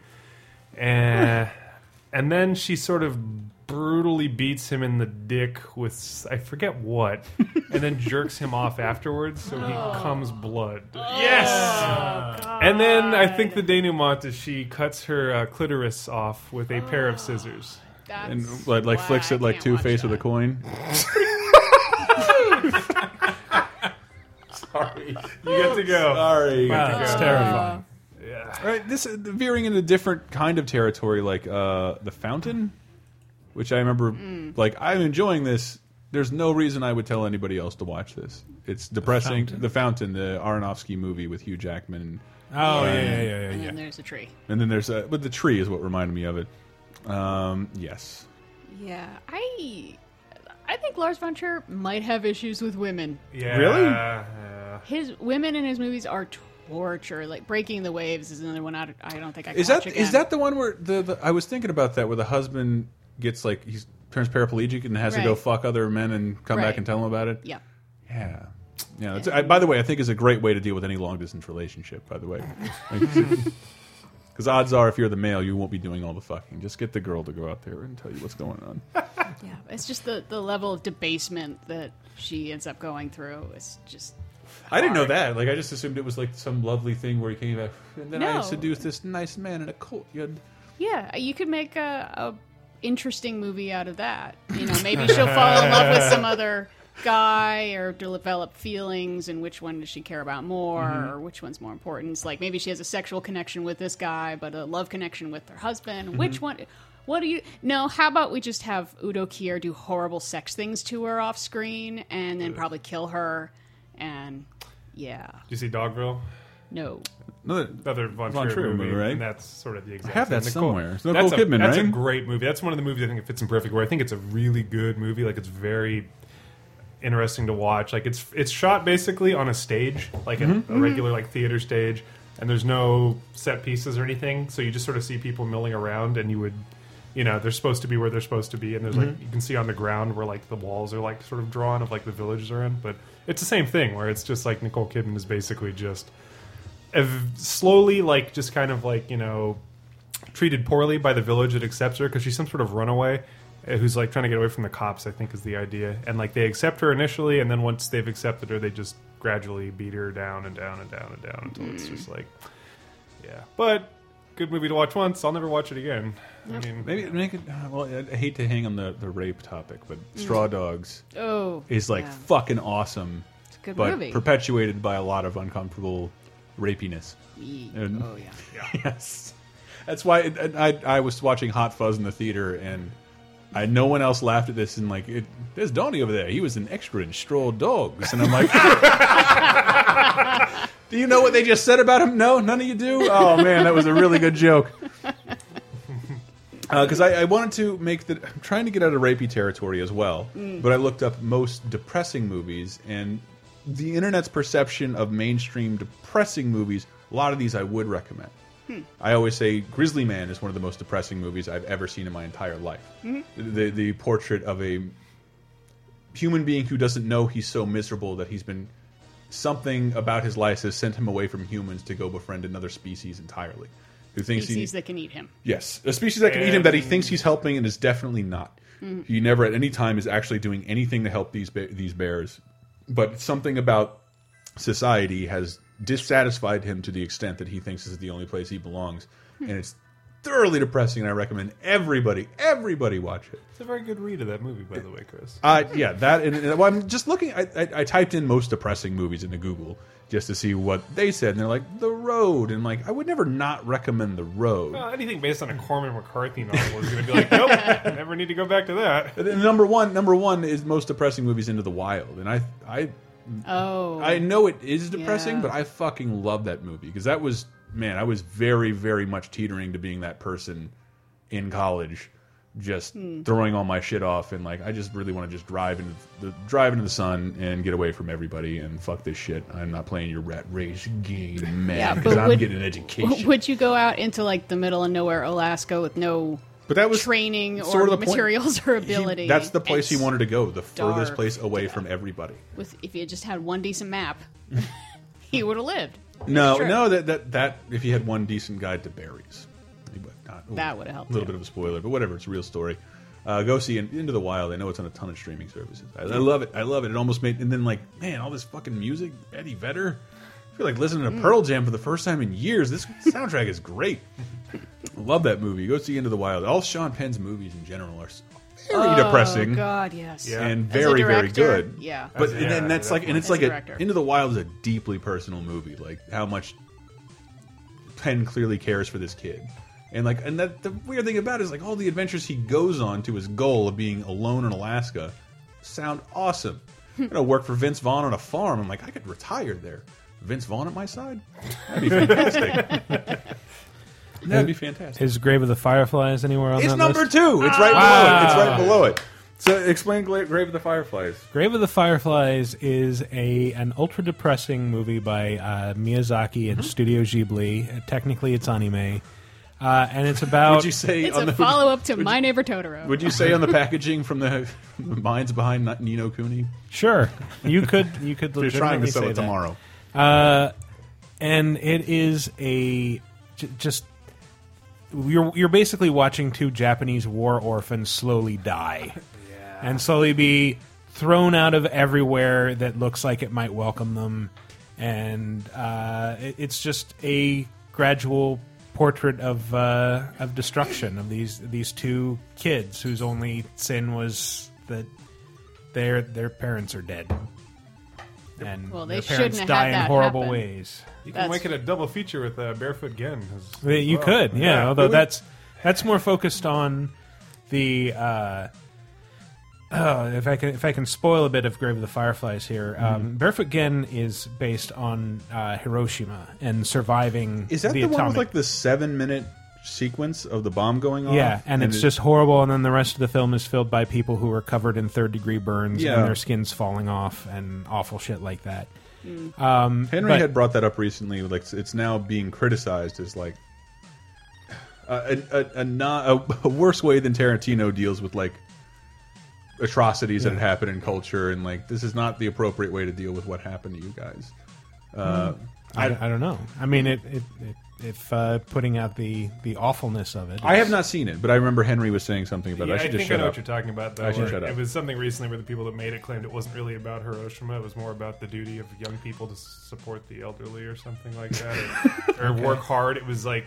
Uh, and then she sort of brutally beats him in the dick with I forget what, and then jerks him off afterwards, so he comes blood. Yes. and then I think the denouement is she cuts her uh, clitoris off with a pair of scissors. that's and like, like why flicks I it like can't Two watch Face with a that. coin. [laughs] Sorry, you get to go. Sorry. Wow, that's terrifying. Yeah. All right, this uh, veering into a different kind of territory, like uh, the Fountain, which I remember. Like I'm enjoying this. There's no reason I would tell anybody else to watch this. It's depressing. The Fountain, the, Aronofsky movie with Hugh Jackman, Oh yeah, yeah, yeah, yeah. And yeah. then there's a tree. and then there's a, but the tree is what reminded me of it. Um, yes, Yeah, I I think Lars von Trier might have issues with women. Yeah. Really? yeah. His women in his movies are torture. Like Breaking the Waves is another one. I, I don't think I can is that is that the one where the, the I was thinking about that where the husband gets like he turns paraplegic and has to go fuck other men and come back and tell them about it. Yeah. Yeah. Yeah. It's, I, by the way, I think is a great way to deal with any long distance relationship. By the way, [laughs] because odds are, if you're the male, you won't be doing all the fucking. Just get the girl to go out there and tell you what's going on. [laughs] Yeah, it's just the the level of debasement that she ends up going through. It's just I didn't know that. Like, I just assumed it was like some lovely thing where he came back and then I No. seduced this nice man in a courtyard. yeah. You could make a, a interesting movie out of that. You know, maybe she'll [laughs] fall in love with some other guy or develop feelings and which one does she care about more mm-hmm. or which one's more important it's like maybe she has a sexual connection with this guy but a love connection with her husband mm-hmm. which one what do you no how about we just have udo kier do horrible sex things to her off screen and then probably kill her and yeah Did you see Dogville? no No, Another Von, Von Trier, Trier movie, movie, right? And that's sort of the exact. I have that same. somewhere. It's that's Nicole a, Kidman, That's a great movie. That's one of the movies I think it fits in perfect. Where I think it's a really good movie. Like it's very interesting to watch. Like it's it's shot basically on a stage, like a, Mm-hmm. a regular like theater stage, and there's no set pieces or anything. So you just sort of see people milling around, and you would. You know they're supposed to be where they're supposed to be, and there's Mm-hmm. like you can see on the ground where like the walls are like sort of drawn of like the villages are in, but it's the same thing where it's just like Nicole Kidman is basically just ev- slowly like just kind of like you know treated poorly by the village that accepts her because she's some sort of runaway uh, who's like trying to get away from the cops i think is the idea. And like they accept her initially and then once they've accepted her they just gradually beat her down and down and down and down until it's just like yeah. But good movie to watch once. I'll never watch it again. I mean, Maybe make it. uh, Well, I I hate to hang on the the rape topic, but Straw Dogs Oh, is like yeah. fucking awesome, It's a good but movie. perpetuated by a lot of uncomfortable rapiness. And- oh [laughs] yeah. Yes, that's why it, and I I was watching Hot Fuzz in the theater and. I, no one else laughed at this, and like, it, there's Donnie over there. He was an extra in Straw Dogs, and I'm like, [laughs] [laughs] do you know what they just said about him? No, none of you do. Oh man, that was a really good joke. Uh, because I, I wanted to make the, I'm trying to get out of rapey territory as well, mm. but I looked up most depressing movies, and the internet's perception of mainstream depressing movies. A lot of these I would recommend. Hmm. I always say Grizzly Man is one of the most depressing movies I've ever seen in my entire life. Mm-hmm. The the portrait of a human being who doesn't know he's so miserable that he's been something about his life has sent him away from humans to go befriend another species entirely. Who thinks Species he that can eat him. yes a species that can eat him that he thinks he's helping and is definitely not. Mm. He never at any time is actually doing anything to help these ba these bears, but something about society has dissatisfied him to the extent that he thinks this is the only place he belongs, hmm. and it's thoroughly depressing. And I recommend everybody, everybody watch it. it's a very good read of that movie, by the way, Chris. Uh, yeah, that. And, and well, I'm just looking. I, I, I typed in most depressing movies into Google just to see what they said, and they're like The Road, and like I would never not recommend The Road. Well, anything based on a Cormac McCarthy novel is going to be like, nope, [laughs] never need to go back to that. And number one, number one is most depressing movies Into the Wild, and I, I, Oh, I know it is depressing, Yeah. but I fucking love that movie because that was man, I was very, very much teetering to being that person in college, just Hmm. throwing all my shit off and like I just really want to just drive into the drive into the sun and get away from everybody and fuck this shit. I'm not playing your rat race game, man, Yeah, because but I'm would- getting an education. [laughs] would you go out into like the middle of nowhere, Alaska, with no but that was training or sort of the point. materials or He- ability? that's the place he wanted to go, the furthest place away from everybody. With if you just had one decent map, [laughs] he would have lived. No, no, that that that if you had one decent guide to berries, he would not. ooh, That would've helped, A little bit of a spoiler, but whatever. It's a real story. Uh, go see In- Into the Wild. I know it's on a ton of streaming services. I, I love it. I love it. It almost made and then like man, all this fucking music. Eddie Vedder. I feel like listening Mm. to Pearl Jam for the first time in years. This soundtrack is great. [laughs] Love that movie. Go see Into the Wild. All Sean Penn's movies in general are s- very oh, depressing Oh God, yes. Yeah. and As a very very good. yeah. but As a- and then yeah, that's like and it's like a. Into the Wild is a deeply personal movie. Like how much Penn clearly cares for this kid, and like and that the weird thing about it is like all the adventures he goes on to his goal of being alone in Alaska sound awesome. I'm gonna work for Vince Vaughn on a farm. I'm like I could retire there. Vince Vaughn at my side. That'd be [laughs] fantastic. That'd be fantastic. His Grave of the Fireflies anywhere on the list? It's that number list? two. It's right Wow. below it. It's right below it. So explain Gla- Grave of the Fireflies. Grave of the Fireflies is a an ultra depressing movie by uh, Miyazaki Mm-hmm. and Studio Ghibli. Uh, technically, it's anime, uh, and it's about. Would you say It's on a the follow up to My Neighbor Totoro. Would you say on the [laughs] packaging from the [laughs] minds behind Ni no Kuni? Sure, you could. You could. [laughs] You're trying to legitimately sell say it that. tomorrow. Uh, and it is a j- just you're you're basically watching two Japanese war orphans slowly die, and slowly be thrown out of everywhere that looks like it might welcome them, and uh, it, it's just a gradual portrait of uh, of destruction of these these two kids whose only sin was that their their parents are dead. And Well, they their parents shouldn't have die had in that horrible happen. ways. You can That's- make it a double feature with uh, Barefoot Gen. as- Uh, You well. could, yeah. although that's that's more focused on the. Uh, oh, if I can, if I can spoil a bit of Grave of the Fireflies here, Mm-hmm. um, Barefoot Gen is based on uh, Hiroshima and surviving. Is that the, the, one atomic. with like the seven minute sequence of the bomb going off? Yeah, and it's it- just horrible. And then the rest of the film is filled by people who are covered in third degree burns Yeah. and their skin's falling off and awful shit like that. Um, Henry but- had brought that up recently. Like it's now being criticized as like a a, a, a, not, a, a worse way than Tarantino deals with like atrocities that had happened in culture, and like this is not the appropriate way to deal with what happened to you guys. Uh, I, I don't know. I mean, it, it, it if uh, putting out the the awfulness of it. I have not seen it, but I remember Henry was saying something about. it. Yeah, I I, should think just I shut know up. what you're talking about. Though, I should shut up. It was something recently where the people that made it claimed it wasn't really about Hiroshima. It was more about the duty of young people to support the elderly or something like that, or, [laughs] or work hard. It was like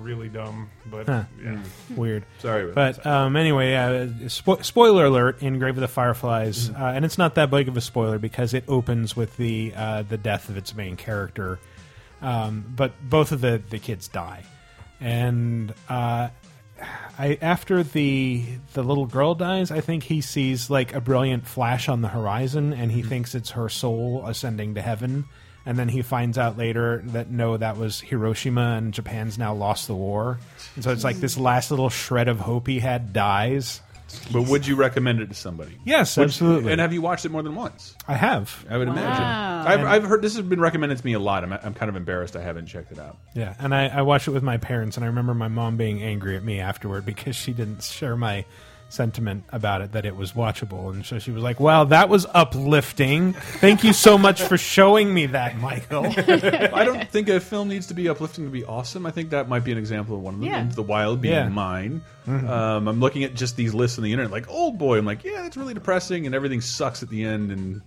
really dumb, but Huh. yeah. Weird. Sorry, about But um, anyway, uh, spo- spoiler alert in Grave of the Fireflies, uh, and it's not that big of a spoiler because it opens with the uh, the death of its main character. Um, but both of the, the kids die, and uh, I after the the little girl dies, I think he sees like a brilliant flash on the horizon, and he thinks it's her soul ascending to heaven. And then he finds out later that no, that was Hiroshima, and Japan's now lost the war. And so it's like this last little shred of hope he had dies. But would you recommend it to somebody? Yes, Would- absolutely. And have you watched it more than once? I have. I would imagine. I've, I've heard this has been recommended to me a lot. I'm, I'm kind of embarrassed I haven't checked it out. Yeah, and I, I watched it with my parents, and I remember my mom being angry at me afterward because she didn't share my sentiment about it that it was watchable, and so she was like, "Wow, that was uplifting. Thank you so much for showing me that, Michael." [laughs] I don't think a film needs to be uplifting to be awesome. I think that might be an example of one of them. Yeah. Into the Wild being Yeah. mine. Um, I'm looking at just these lists on the internet, like Old Boy. I'm like, yeah, that's really depressing, and everything sucks at the end. And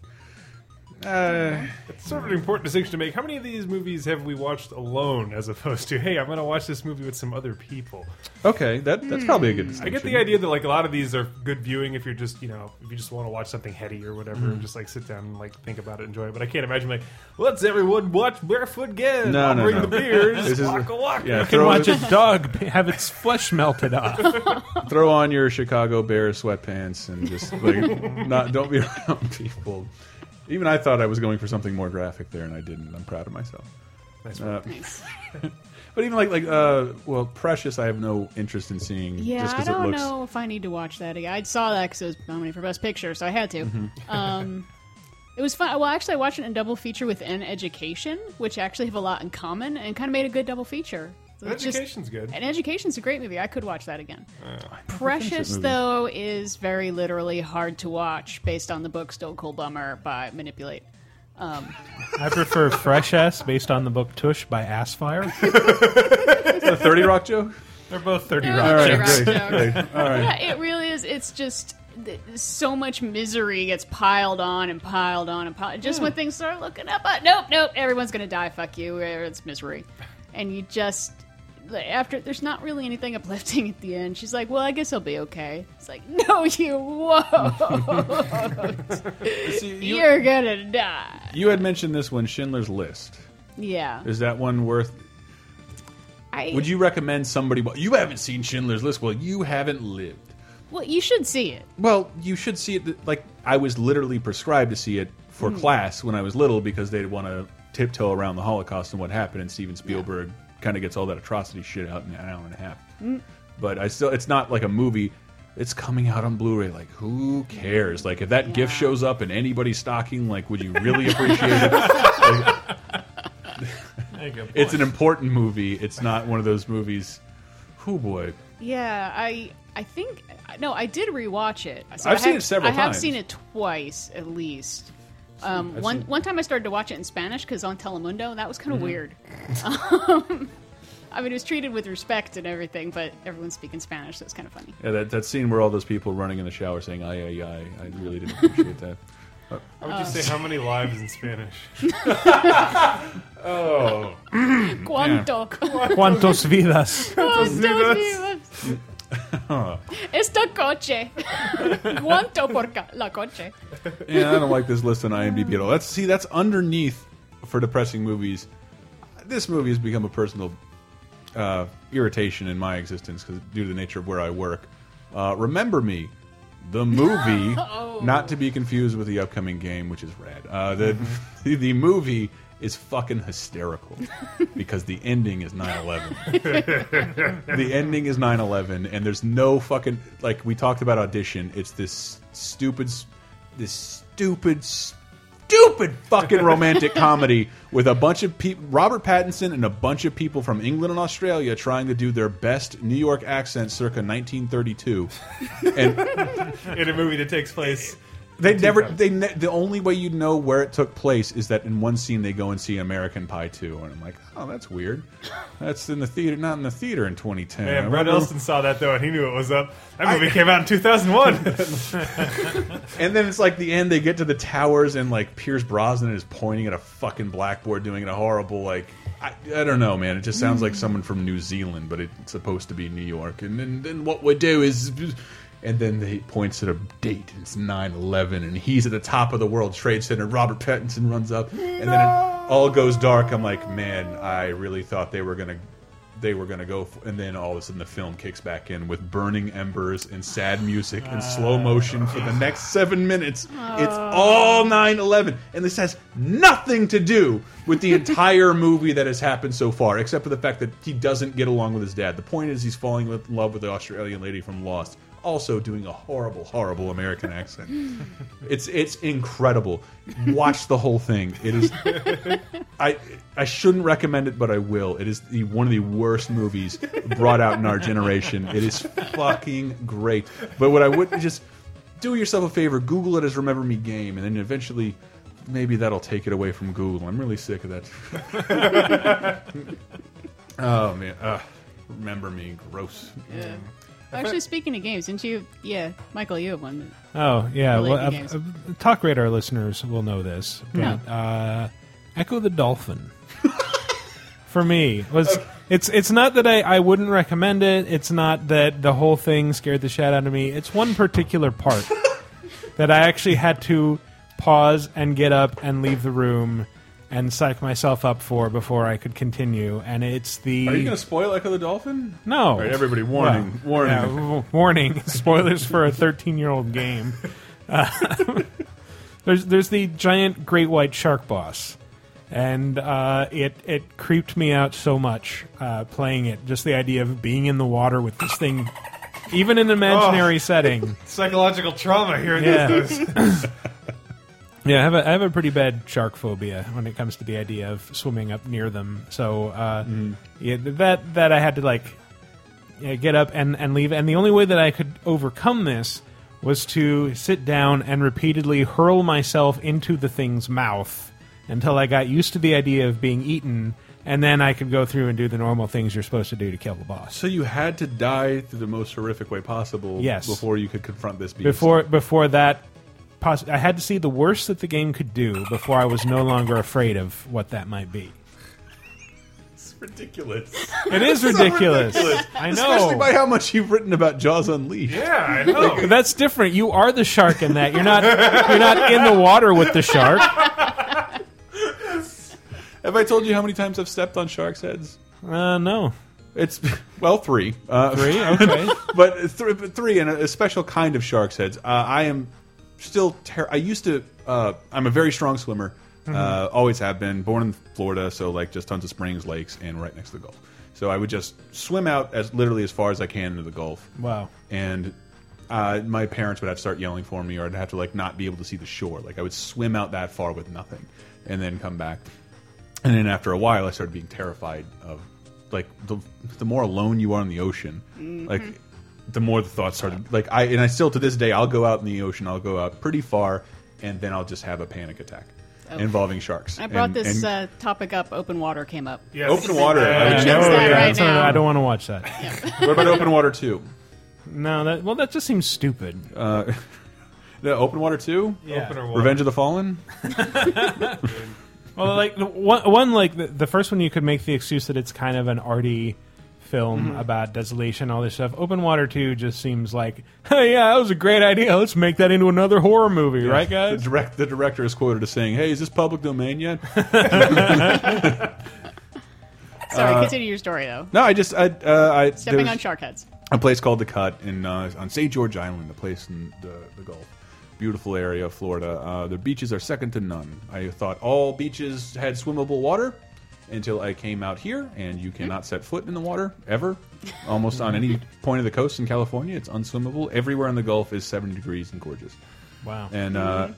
uh, It's sort of an important distinction to make. How many of these movies have we watched alone, as opposed to, hey, I'm going to watch this movie with some other people? okay, that that's probably a good. I Distinction. get the idea that like a lot of these are good viewing if you're just you know if you just want to watch something heady or whatever Mm. and just like sit down and like think about it, enjoy it. But I can't imagine like let's everyone watch Barefoot Gen. No, I'll no, bring no. the beers. This is- waka waka. yeah, You can throw watch a [laughs] dog have its flesh melted off. [laughs] Throw on your Chicago Bears sweatpants and just like [laughs] not don't be around people. Even I thought I was going for something more graphic there, and I didn't. I'm proud of myself. Nice Uh, Nice. [laughs] [laughs] but even like like uh, well, Precious, I have no interest in seeing. Yeah, just I 'cause don't it looks. know if I need to watch that again. I saw that because it was nominated for Best Picture, so I had to. Mm-hmm. Um, it was fun. Well, actually, I watched it in double feature with An Education, which actually have a lot in common, and kind of made a good double feature. So it's just- Education's good. And Education's a great movie. I could watch that again. finished Precious, though, is very literally hard to watch based on the book Stone Cold Bummer by Manipulate. Um, [laughs] I prefer Fresh S based on the book Tush by Assfire. [laughs] The Thirty Rock joke. They're both thirty [laughs] All rock. right, jokes. great. Yeah, it really is. It's just so much misery gets piled on and piled on and piled. Just when things start looking up, uh, nope, nope, everyone's gonna die. Fuck you. It's misery, and you just like, after there's not really anything uplifting at the end. She's like, "Well, I guess I'll be okay." It's like, "No, you won't. See, you, You're gonna die." you had mentioned this one, Schindler's List. Yeah. Is that one worth? I, Would you recommend somebody? Well, you haven't seen Schindler's List. Well, you haven't lived. Well, you should see it. Well, you should see it. Like I was literally prescribed to see it for hmm. class when I was little because they'd want to tiptoe around the Holocaust and what happened. And Steven Spielberg kind of gets all that atrocity shit out in an hour and a half. Mm. But I still, it's not like a movie. It's coming out on Blu-ray. Like, who cares? Like, if that gift shows up in anybody's stocking, like, would you really appreciate it? [laughs] Like, [laughs] it's an important movie. It's not one of those movies. Who boy. Yeah, I I think no, I did rewatch it. So I've I seen have- it several I have seen it twice at least. Um, one seen- one time I started to watch it in Spanish because on Telemundo, that was kind Mm-hmm. of weird. [laughs] Um, I mean, it was treated with respect and everything, but everyone's speaking Spanish, so it's kind of funny. Yeah, that, that scene where all those people running in the shower saying "ay ay ay," I really didn't appreciate that. [laughs] How would you say how many lives in Spanish? [laughs] Oh, Cuánto, Cuantos vidas. cuántos vivos? [laughs] Esta coche. [laughs] Cuánto por la coche? yeah, I don't like this list on IMDb at all. That's see, that's underneath for depressing movies. This movie has become a personal uh, irritation in my existence because due to the nature of where I work. Uh, Remember Me, the movie, [laughs] not to be confused with the upcoming game, which is rad. Uh, the the movie is fucking hysterical [laughs] because the ending is 9/11. [laughs] the ending is 9/11, and there's no fucking like we talked about audition. It's this stupid, this stupid, stupid fucking romantic [laughs] comedy with a bunch of people, Robert Pattinson and a bunch of people from England and Australia trying to do their best New York accent circa 1932, and in a movie that takes place. They never they ne the only way you know where it took place is that in one scene they go and see American Pie 2 and I'm like oh that's weird that's in the theater not in the theater in 2010 I Man, Brett wonder- Elston saw that though, and he knew it was up. That movie came out in 2001. [laughs] [laughs] and then it's like the end they get to the towers and like Pierce Brosnan is pointing at a fucking blackboard doing a horrible like I, I don't know, man. It just sounds like someone from New Zealand, but it's supposed to be New York. And then, then what we do is, and then he points at a date. and It's 9-11, and he's at the top of the World Trade Center. Robert Pattinson runs up, and then it all goes dark. I'm like, man, I really thought they were gonna. They were gonna go, and then all of a sudden the film kicks back in with burning embers and sad music and slow uh, motion for the next seven minutes. It's oh. all 9/11, and this has nothing to do with the entire [laughs] movie that has happened so far, except for the fact that he doesn't get along with his dad. The point is, he's falling in love with the Australian lady from Lost, also doing a horrible, horrible American accent. It's it's incredible. Watch the whole thing. It is. I I shouldn't recommend it, but I will. It is the one of the worst movies brought out in our generation. It is fucking great. But what I would just do yourself a favor, Google it as Remember Me Game, and then eventually maybe that'll take it away from Google. I'm really sick of that. [laughs] oh man, Ugh. Remember Me, gross. Yeah. Actually, speaking of games, didn't you? Yeah, Michael, you have one. Oh yeah, well, uh, uh, Talk Radar listeners will know this. But, No. uh, Ecco the Dolphin. [laughs] For me, was it's it's not that I, I wouldn't recommend it. It's not that the whole thing scared the shit out of me. It's one particular part [laughs] that I actually had to pause and get up and leave the room and psych myself up for before I could continue. And it's the Are you going to spoil Ecco the Dolphin? no. All right, everybody, warning, Well, warning. yeah, w- warning! [laughs] Spoilers for a 13-year-old game. [laughs] Uh, [laughs] there's there's the giant great white shark boss, and uh, it it creeped me out so much uh, playing it. Just the idea of being in the water with this thing, even in an imaginary setting. Psychological trauma here. Yeah. Yeah, I have a I have a pretty bad shark phobia when it comes to the idea of swimming up near them. So uh, yeah, that that I had to like yeah, get up and and leave. And the only way that I could overcome this was to sit down and repeatedly hurl myself into the thing's mouth until I got used to the idea of being eaten. And then I could go through and do the normal things you're supposed to do to kill the boss. So you had to die through the most horrific way possible Yes. before you could confront this beast. before before that poss- I had to see the worst that the game could do before I was no longer afraid of what that might be. it's ridiculous. It is [laughs] ridiculous. I Especially know. by how much you've written about Jaws Unleashed. yeah, I know. But [laughs] that's different. You are the shark in that. You're not you're not in the water with the shark. [laughs] Have I told you how many times I've stepped on sharks' heads? Uh no. It's well three, uh, Three? Okay. but th but three and a, a special kind of shark's heads. Uh, I am still. Ter I used to. Uh, I'm a very strong swimmer. Uh, always have been. Born in Florida, so like just tons of springs, lakes, and right next to the Gulf. So I would just swim out as literally as far as I can into the Gulf. Wow. and uh, my parents would have to start yelling for me, or I'd have to like not be able to see the shore. Like I would swim out that far with nothing, and then come back. And then after a while, I started being terrified of like the the more alone you are in the ocean, like the more the thoughts started. Like I and I still to this day, I'll go out in the ocean. I'll go out pretty far, and then I'll just have a panic attack involving sharks. I brought And- this and uh, topic up. Open water came up. Yes. open water. Yeah, I Check know, that yeah. right now. I don't want to watch that. [laughs] [laughs] What about open water two? No, that well that just seems stupid. Uh, [laughs] the open water two. Yeah. Open or water. Revenge of the Fallen. Well, like the one, one like the, the first one, you could make the excuse that it's kind of an arty film about desolation, all this stuff. Open Water Two just seems like, [laughs] hey, yeah, that was a great idea. Let's make that into another horror movie, right, The, guys? direct, the director is quoted as saying, "Hey, is this public domain yet?" [laughs] [laughs] Sorry, continue your story though. no, I just I uh, I Stepping on shark heads. a place called the Cut in uh, on St. George Island, the place in the, the Gulf. Beautiful area of Florida. Uh, the beaches are second to none. I thought all beaches had swimmable water until I came out here, and you cannot set foot in the water ever. Almost on any [laughs] point of the coast in California, it's unswimmable. Everywhere in the Gulf is 70 degrees and gorgeous. Wow. and uh,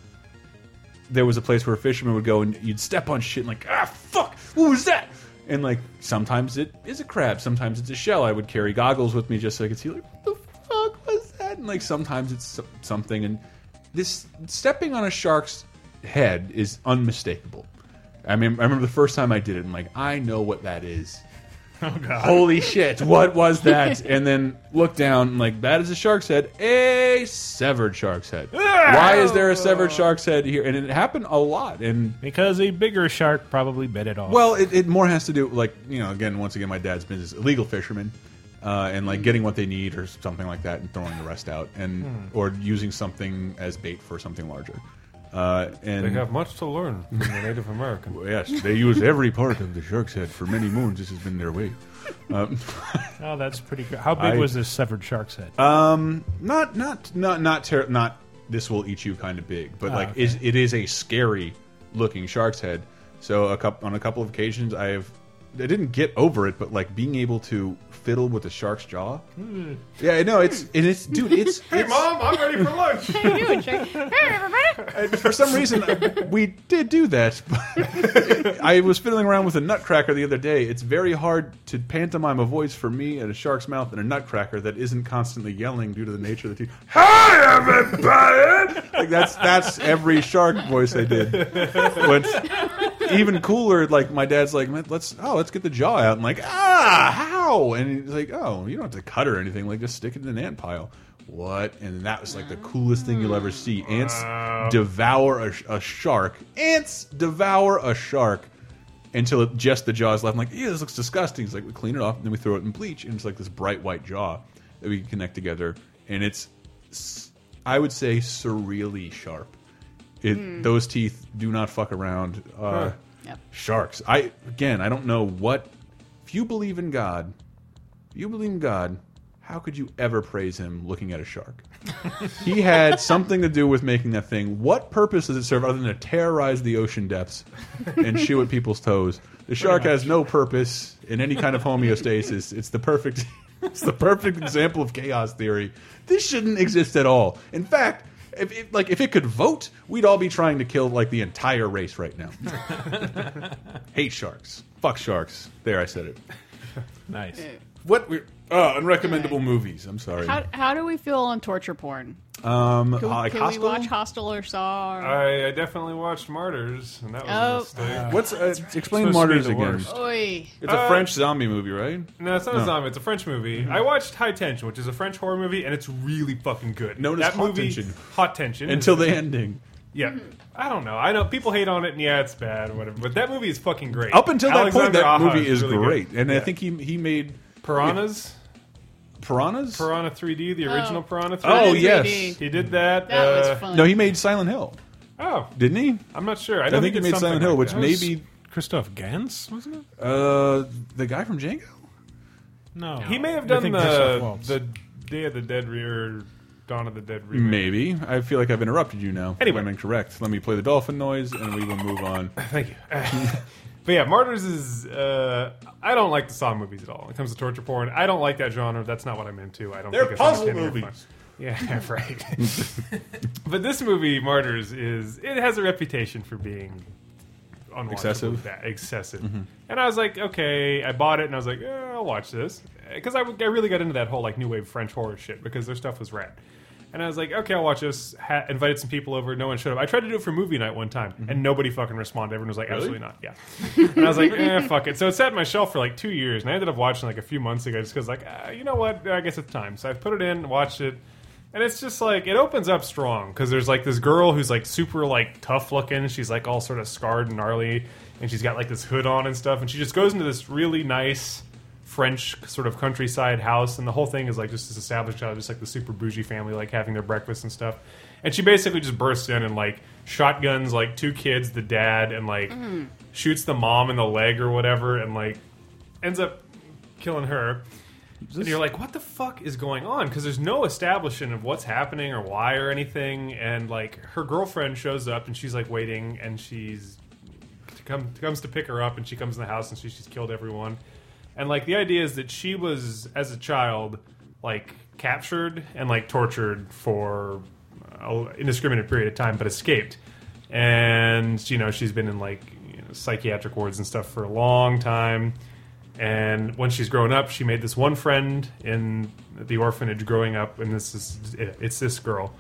there was a place where fishermen would go and you'd step on shit and like ah fuck what was that and like sometimes it is a crab sometimes it's a shell i would carry goggles with me just so i could see like what the fuck was that and like sometimes it's something and this stepping on a shark's head is unmistakable i mean i remember the first time i did it and like i know what that is [laughs] Oh god! Holy shit! What was that? [laughs] and then look down, and like that is a shark's head, a severed shark's head. Why is there a severed shark's head here? And it happened a lot. And Because a bigger shark probably bit it off. well, it, it more has to do like you know again once again my dad's business illegal fishermen. Uh, and like getting what they need or something like that, and throwing the rest out, and or using something as bait for something larger. Uh, and They have much to learn from the Native American. [laughs] Yes, they use every part of the shark's head for many moons. This has been their way. Um, [laughs] oh, that's pretty good. How big I- was this severed shark's head? um, not not not not ter not this will eat you kind of big, but like is it is a scary looking shark's head. So a couple on a couple of occasions I have I didn't get over it, but like being able to fiddle with the shark's jaw. Hmm. Yeah, no, it's and it's dude, it's, [laughs] Hey, it's mom, I'm ready for lunch. How you doing, Shark? Hey, everybody. And for some reason we did do that. [laughs] I was fiddling around with a nutcracker the other day. It's very hard to pantomime a voice for me at a shark's mouth and a nutcracker that isn't constantly yelling due to the nature of the teeth. Hi everybody! Like that's that's every shark voice I did. What's even cooler, like my dad's like, let's oh let's get the jaw out. I'm like, ah, how? And he's like, oh, you don't have to cut or anything. Like just stick it in an ant pile. What? And that was like the coolest thing you'll ever see. Ants devour a, a shark. Ants devour a shark until it, just the jaw is left. I'm like, yeah, this looks disgusting. He's like, we clean it off, and then we throw it in bleach, and it's like this bright white jaw that we can connect together. And it's, I would say, surreally sharp. It those teeth do not fuck around. Uh, Yep. Sharks. I again, I don't know what. If you believe in God, if you believe in God. How could you ever praise him looking at a shark? [laughs] he had something to do with making that thing. What purpose does it serve other than to terrorize the ocean depths and [laughs] chew at people's toes? The shark has no purpose in any kind of homeostasis. [laughs] It's the perfect. It's the perfect example of chaos theory. This shouldn't exist at all. In fact, if it, like if it could vote, we'd all be trying to kill like the entire race right now. [laughs] Hate sharks. Fuck sharks. There, I said it. [laughs] nice. What? We, uh, unrecommendable movies. I'm sorry. How, how do we feel on torture porn? um, Can, like can Hostel? we watch Hostel or Saw? Or... I, I definitely watched Martyrs, and that was Oh. a mistake. What's uh, explain Supposed to be Martyrs again? worst. It's a Uh, French zombie movie, right? No, it's not No. a zombie. It's a French movie. I watched High Tension, which is a French horror movie, and it's really fucking good. Known as that Hot movie, Tension. Hot Tension. Until the ending. Yeah. I don't know. I know people hate on it, and yeah, it's bad, or whatever. But that movie is fucking great. Up until that point, Alexander that Aja movie is really good. great, and I think he he made Piranhas, Piranhas. Piranha 3D, the original Oh. Piranha 3D. Oh, yes. 3D. he did that. That uh, was fun. No, he made Silent Hill, Oh, didn't he? I'm not sure. I, I know think he made something Silent Hill, like which maybe Christophe Gans, wasn't it? uh, the guy from Django. No. he may have done the the Day of the Dead re- or Dawn of the Dead remake. Maybe. I feel like I've interrupted you now. Anyway. I'm incorrect. Let me play the dolphin noise, and we will move on. [laughs] Thank you. [laughs] but yeah, Martyrs is. Uh, I don't like the Saw movies at all. When it comes to torture porn, I don't like that genre. That's not what I'm into. I don't. They're think it's puzzle entertaining or movies. Yeah, [laughs] right. [laughs] but this movie, Martyrs, is it has a reputation for being unwatchably Excessive? bad, excessive. And I was like, okay, I bought it, and I was like, eh, I'll watch this because I, I really got into that whole like new wave French horror shit because their stuff was rad. And I was like, okay, I'll watch this. Ha- invited some people over. No one showed up. I tried to do it for movie night one time, and nobody fucking responded. Everyone was like, absolutely not. Yeah. and I was like, eh, fuck it. So it sat on my shelf for like two years, and I ended up watching like a few months ago just because, like, uh, you know what? I guess it's time. So I put it in, watched it, and it's just like it opens up strong because there's like this girl who's like super like tough looking. She's like all sort of scarred and gnarly, and she's got like this hood on and stuff, and she just goes into this really nice. French sort of countryside house, and the whole thing is like just this established out, just like the super bougie family, like having their breakfast and stuff. And she basically just bursts in and like shotguns like two kids, the dad, and like mm-hmm. shoots the mom in the leg or whatever, and like ends up killing her. And you're like, what the fuck is going on? Because there's no establishment of what's happening or why or anything. And like her girlfriend shows up and she's like waiting, and she's come, comes to pick her up, and she comes in the house and she, she's killed everyone. And like the idea is that she was as a child like captured and like tortured for an indiscriminate period of time, but escaped. And you know she's been in like you know, psychiatric wards and stuff for a long time. And when she's grown up, she made this one friend in the orphanage growing up, and this is it's this girl,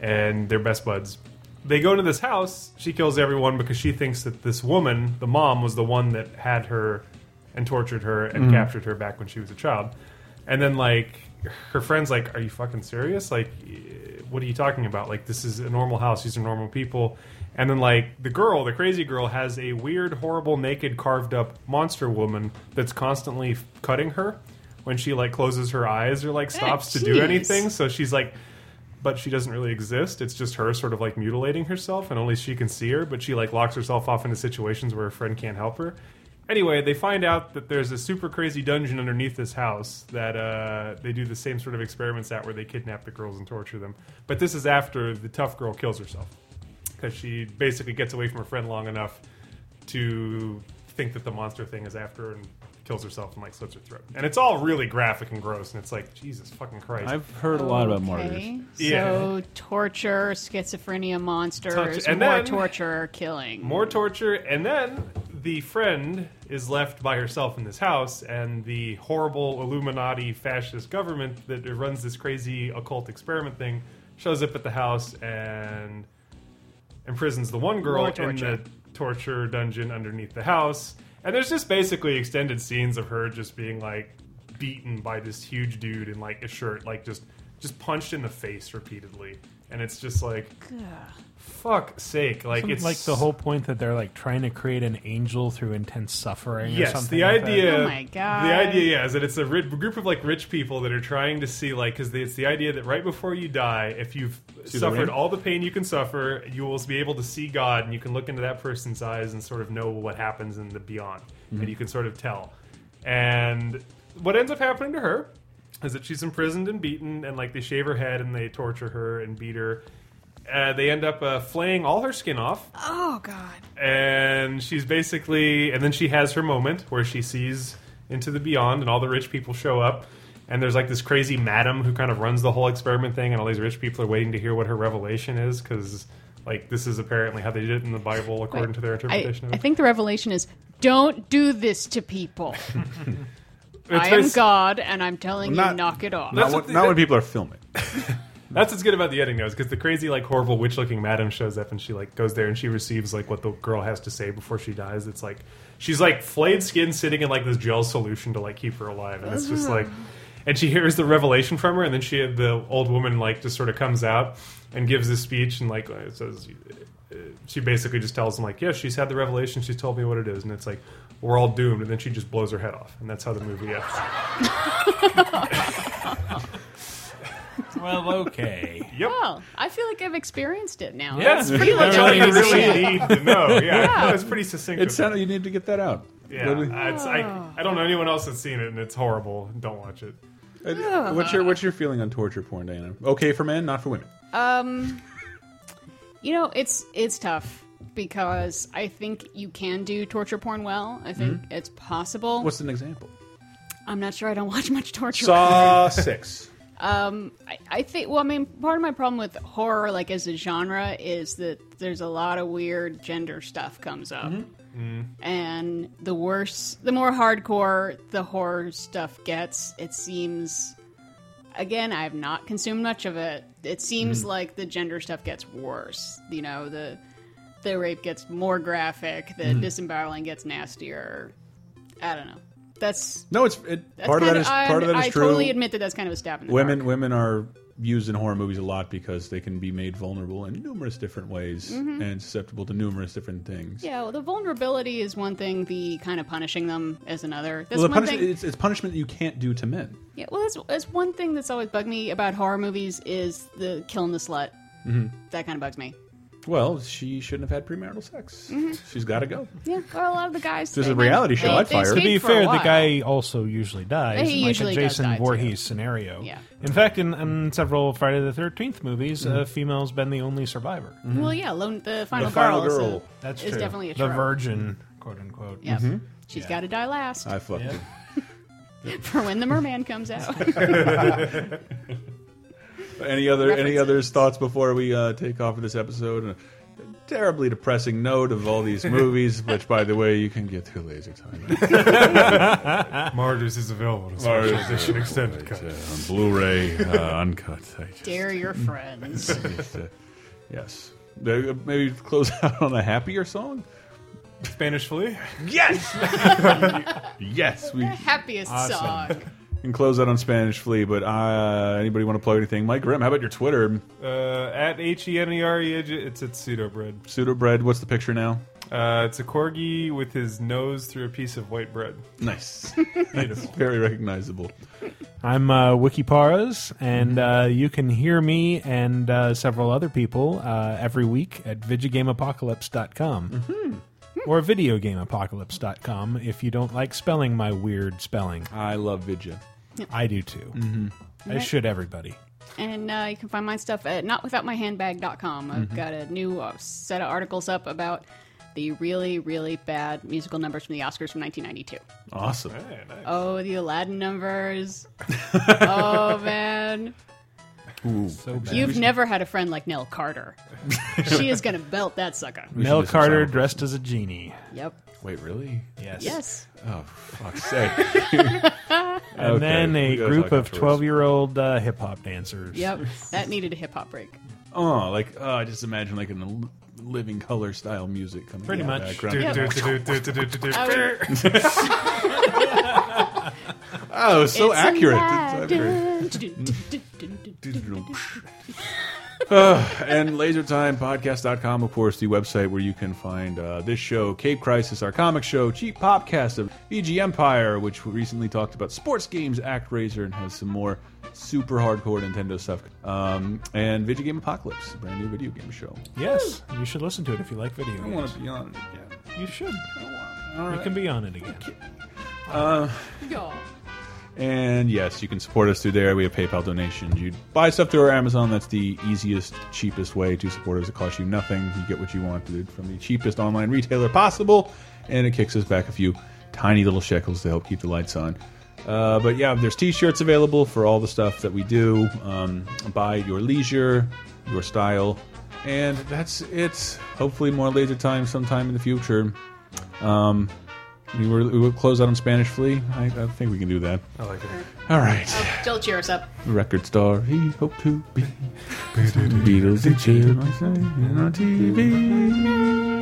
and they're best buds. They go into this house. She kills everyone because she thinks that this woman, the mom, was the one that had her and tortured her and captured her back when she was a child. And then like her friends like, "Are you fucking serious? Like, eh, what are you talking about? Like, this is a normal house. These are normal people." And then like the girl, the crazy girl, has a weird, horrible, naked, carved up monster woman that's constantly f- cutting her when she like closes her eyes or like stops to do anything. So she's like, but she doesn't really exist. It's just her sort of like mutilating herself, and only she can see her. But she like locks herself off into situations where her friend can't help her. Anyway, they find out that there's a super crazy dungeon underneath this house that uh, they do the same sort of experiments at, where they kidnap the girls and torture them. But this is after the tough girl kills herself because she basically gets away from her friend long enough to think that the monster thing is after her and kills herself and like slits her throat. And it's all really graphic and gross, and it's like Jesus fucking Christ. I've heard a lot about martyrs. Okay. Yeah. So torture, schizophrenia, monsters, Torture- and more then- torture, killing. more torture, and then the friend is left by herself in this house, and the horrible Illuminati fascist government that runs this crazy occult experiment thing shows up at the house and imprisons the one girl in the torture dungeon underneath the house. And there's just basically extended scenes of her just being like beaten by this huge dude in like a shirt, like just just punched in the face repeatedly. And it's just like fuck sake, like Isn't, it's like the whole point that they're like trying to create an angel through intense suffering. or Yes, something the like that? idea. Oh my God. The idea, yeah, is that it's a ri- group of like rich people that are trying to see, like, because it's the idea that right before you die, if you've the suffered ring? all the pain you can suffer, you will be able to see God, and you can look into that person's eyes and sort of know what happens in the beyond, Mm-hmm. and you can sort of tell. And what ends up happening to her is that she's imprisoned and beaten, and like they shave her head and they torture her and beat her. Uh, they end up uh, flaying all her skin off oh God. and she's basically and then she has her moment where she sees into the beyond and all the rich people show up and there's like this crazy madam who kind of runs the whole experiment thing and all these rich people are waiting to hear what her revelation is because like this is apparently how they did it in the bible according to their interpretation I of it think the revelation is don't do this to people. [laughs] It's I am God, and I'm telling Not- you, knock it off. Not, when, what not when people are filming. [laughs] That's what's good about the ending, though, is because the crazy, like, horrible witch-looking madam shows up, and she like goes there and she receives like what the girl has to say before she dies. It's like she's like flayed skin sitting in like this gel solution to like keep her alive, and it's just like, and she hears the revelation from her, and then she the old woman like just sort of comes out and gives this speech, and like it says. uh, She basically just tells them like, "Yeah, she's had the revelation. She's told me what it is," and it's like, "We're all doomed." And then she just blows her head off, and that's how the movie ends. [laughs] Well, okay. Yep. Well, I feel like I've experienced it now. Yeah, it's pretty much I all really you need to really need to know. [laughs] Yeah, no, it's pretty succinct. It sounded you need to get that out. yeah, Really? uh, it's, I, I don't know anyone else that's seen it, and it's horrible. Don't watch it. Uh, What's your What's your feeling on torture porn, Diana? Okay for men, not for women. Um, you know, it's it's tough because I think you can do torture porn well. I think it's possible. What's an example? I'm not sure. I don't watch much torture. Saw six. Um, I, I think. Well, I mean, part of my problem with horror, like as a genre, is that there's a lot of weird gender stuff comes up, mm-hmm. Mm-hmm. and the worse, the more hardcore the horror stuff gets, it seems. Again, I have not consumed much of it. It seems mm. like the gender stuff gets worse. You know, the the rape gets more graphic, the mm. disemboweling gets nastier. I don't know. That's No, it's it, that's part of that kind part of that is I true. totally admit that that's kind of a stab in the women dark. women are used in horror movies a lot because they can be made vulnerable in numerous different ways and susceptible to numerous different things. Yeah, well, the vulnerability is one thing. The kind of punishing them is another. That's Well, the one punishment, thing. it's, it's punishment that you can't do to men. Yeah, well, that's, that's one thing that's always bugged me about horror movies is the killing the slut. Mm-hmm. That kind of bugs me. Well, she shouldn't have had premarital sex. Mm-hmm. She's got to go. Yeah, well, a lot of the guys. This is a reality show. they- I'd they fire her. To be fair, the guy also usually dies, He like usually a does Jason die, too. Voorhees scenario. Yeah. In fact, in, in several Friday the Thirteenth movies, mm-hmm. a female's been the only survivor. Mm-hmm. Well, yeah, lone, the final The final girl, is, a, That's is true. definitely a the trope. virgin, quote unquote. Yeah, Mm-hmm. she's Yeah. got to die last I fucked Yeah. it. [laughs] for when the merman comes out. [laughs] [laughs] Any other any References. others thoughts before we uh, take off of this episode? A terribly depressing note of all these movies, which by the way you can get through laser time. [laughs] Martyrs is available to Martyrs, special edition extended cut. on Blu-ray, uh, uncut. I just- Dare your friends. [laughs] just, uh, yes. Uh, Maybe close [laughs] out on a happier song. Spanish Flea. Yes, yes. We Happiest song. Can close out on Spanish Flea, but uh, anybody want to plug anything? Mike Grimm, how about your Twitter? Uh, at H E N E R E. It's at pseudo bread. Pseudo bread. What's the picture now? Uh, it's a corgi with his nose through a piece of white bread. Nice, [laughs] Beautiful. very recognizable. I'm uh, Wikiparas, and uh, you can hear me and uh, several other people uh, every week at VideoGameApocalypse.com. Or VideoGameApocalypse.com if you don't like spelling my weird spelling. I love Vidya. I do too. I should everybody. And uh, you can find my stuff at notwithoutmyhandbag.com. I've got a new uh, set of articles up about the really, really bad musical numbers from the Oscars from 1992. Awesome. Hey, nice. Oh, the Aladdin numbers. [laughs] oh, man. So bad. You've never had a friend like Nell Carter. [laughs] she is going to belt that sucker. Mel do Carter dressed as a genie. Yep. Wait, really? Yes. Yes. Oh, fuck's sake. [laughs] And Okay, then a group of 12 year old uh, hip hop dancers. Yep. That needed a hip hop break. Oh, like oh, I just imagine like in a living color style music coming. Pretty in the much. Oh, so It's accurate. [laughs] Aladdin. It's accurate. Uh, and lasertimepodcast.com, of course, the website where you can find uh, this show, Cape Crisis, our comic show, Cheap Popcast of VG Empire, which we recently talked about sports games, ActRaiser, and has some more super hardcore Nintendo stuff. Um, and Video Game Apocalypse, a brand new video game show. Yes. You should listen to it if you like video I want to be on it again. You should. All You right. can be on it again. Y'all. And yes, you can support us through there. We have PayPal donations. You buy stuff through our Amazon. That's the easiest, cheapest way to support us. It costs you nothing. You get what you wanted from the cheapest online retailer possible, and it kicks us back a few tiny little shekels to help keep the lights on. Uh, but yeah, there's T-shirts available for all the stuff that we do. Um, buy at your leisure, your style, and that's it. Hopefully, more laser time sometime in the future. Um, we were we will close out on Spanish Flea. I, I think we can do that. I like it. All right. Oh, Jill, cheer us up. Record star he hoped to be. Beatles and chill, I say, on TV.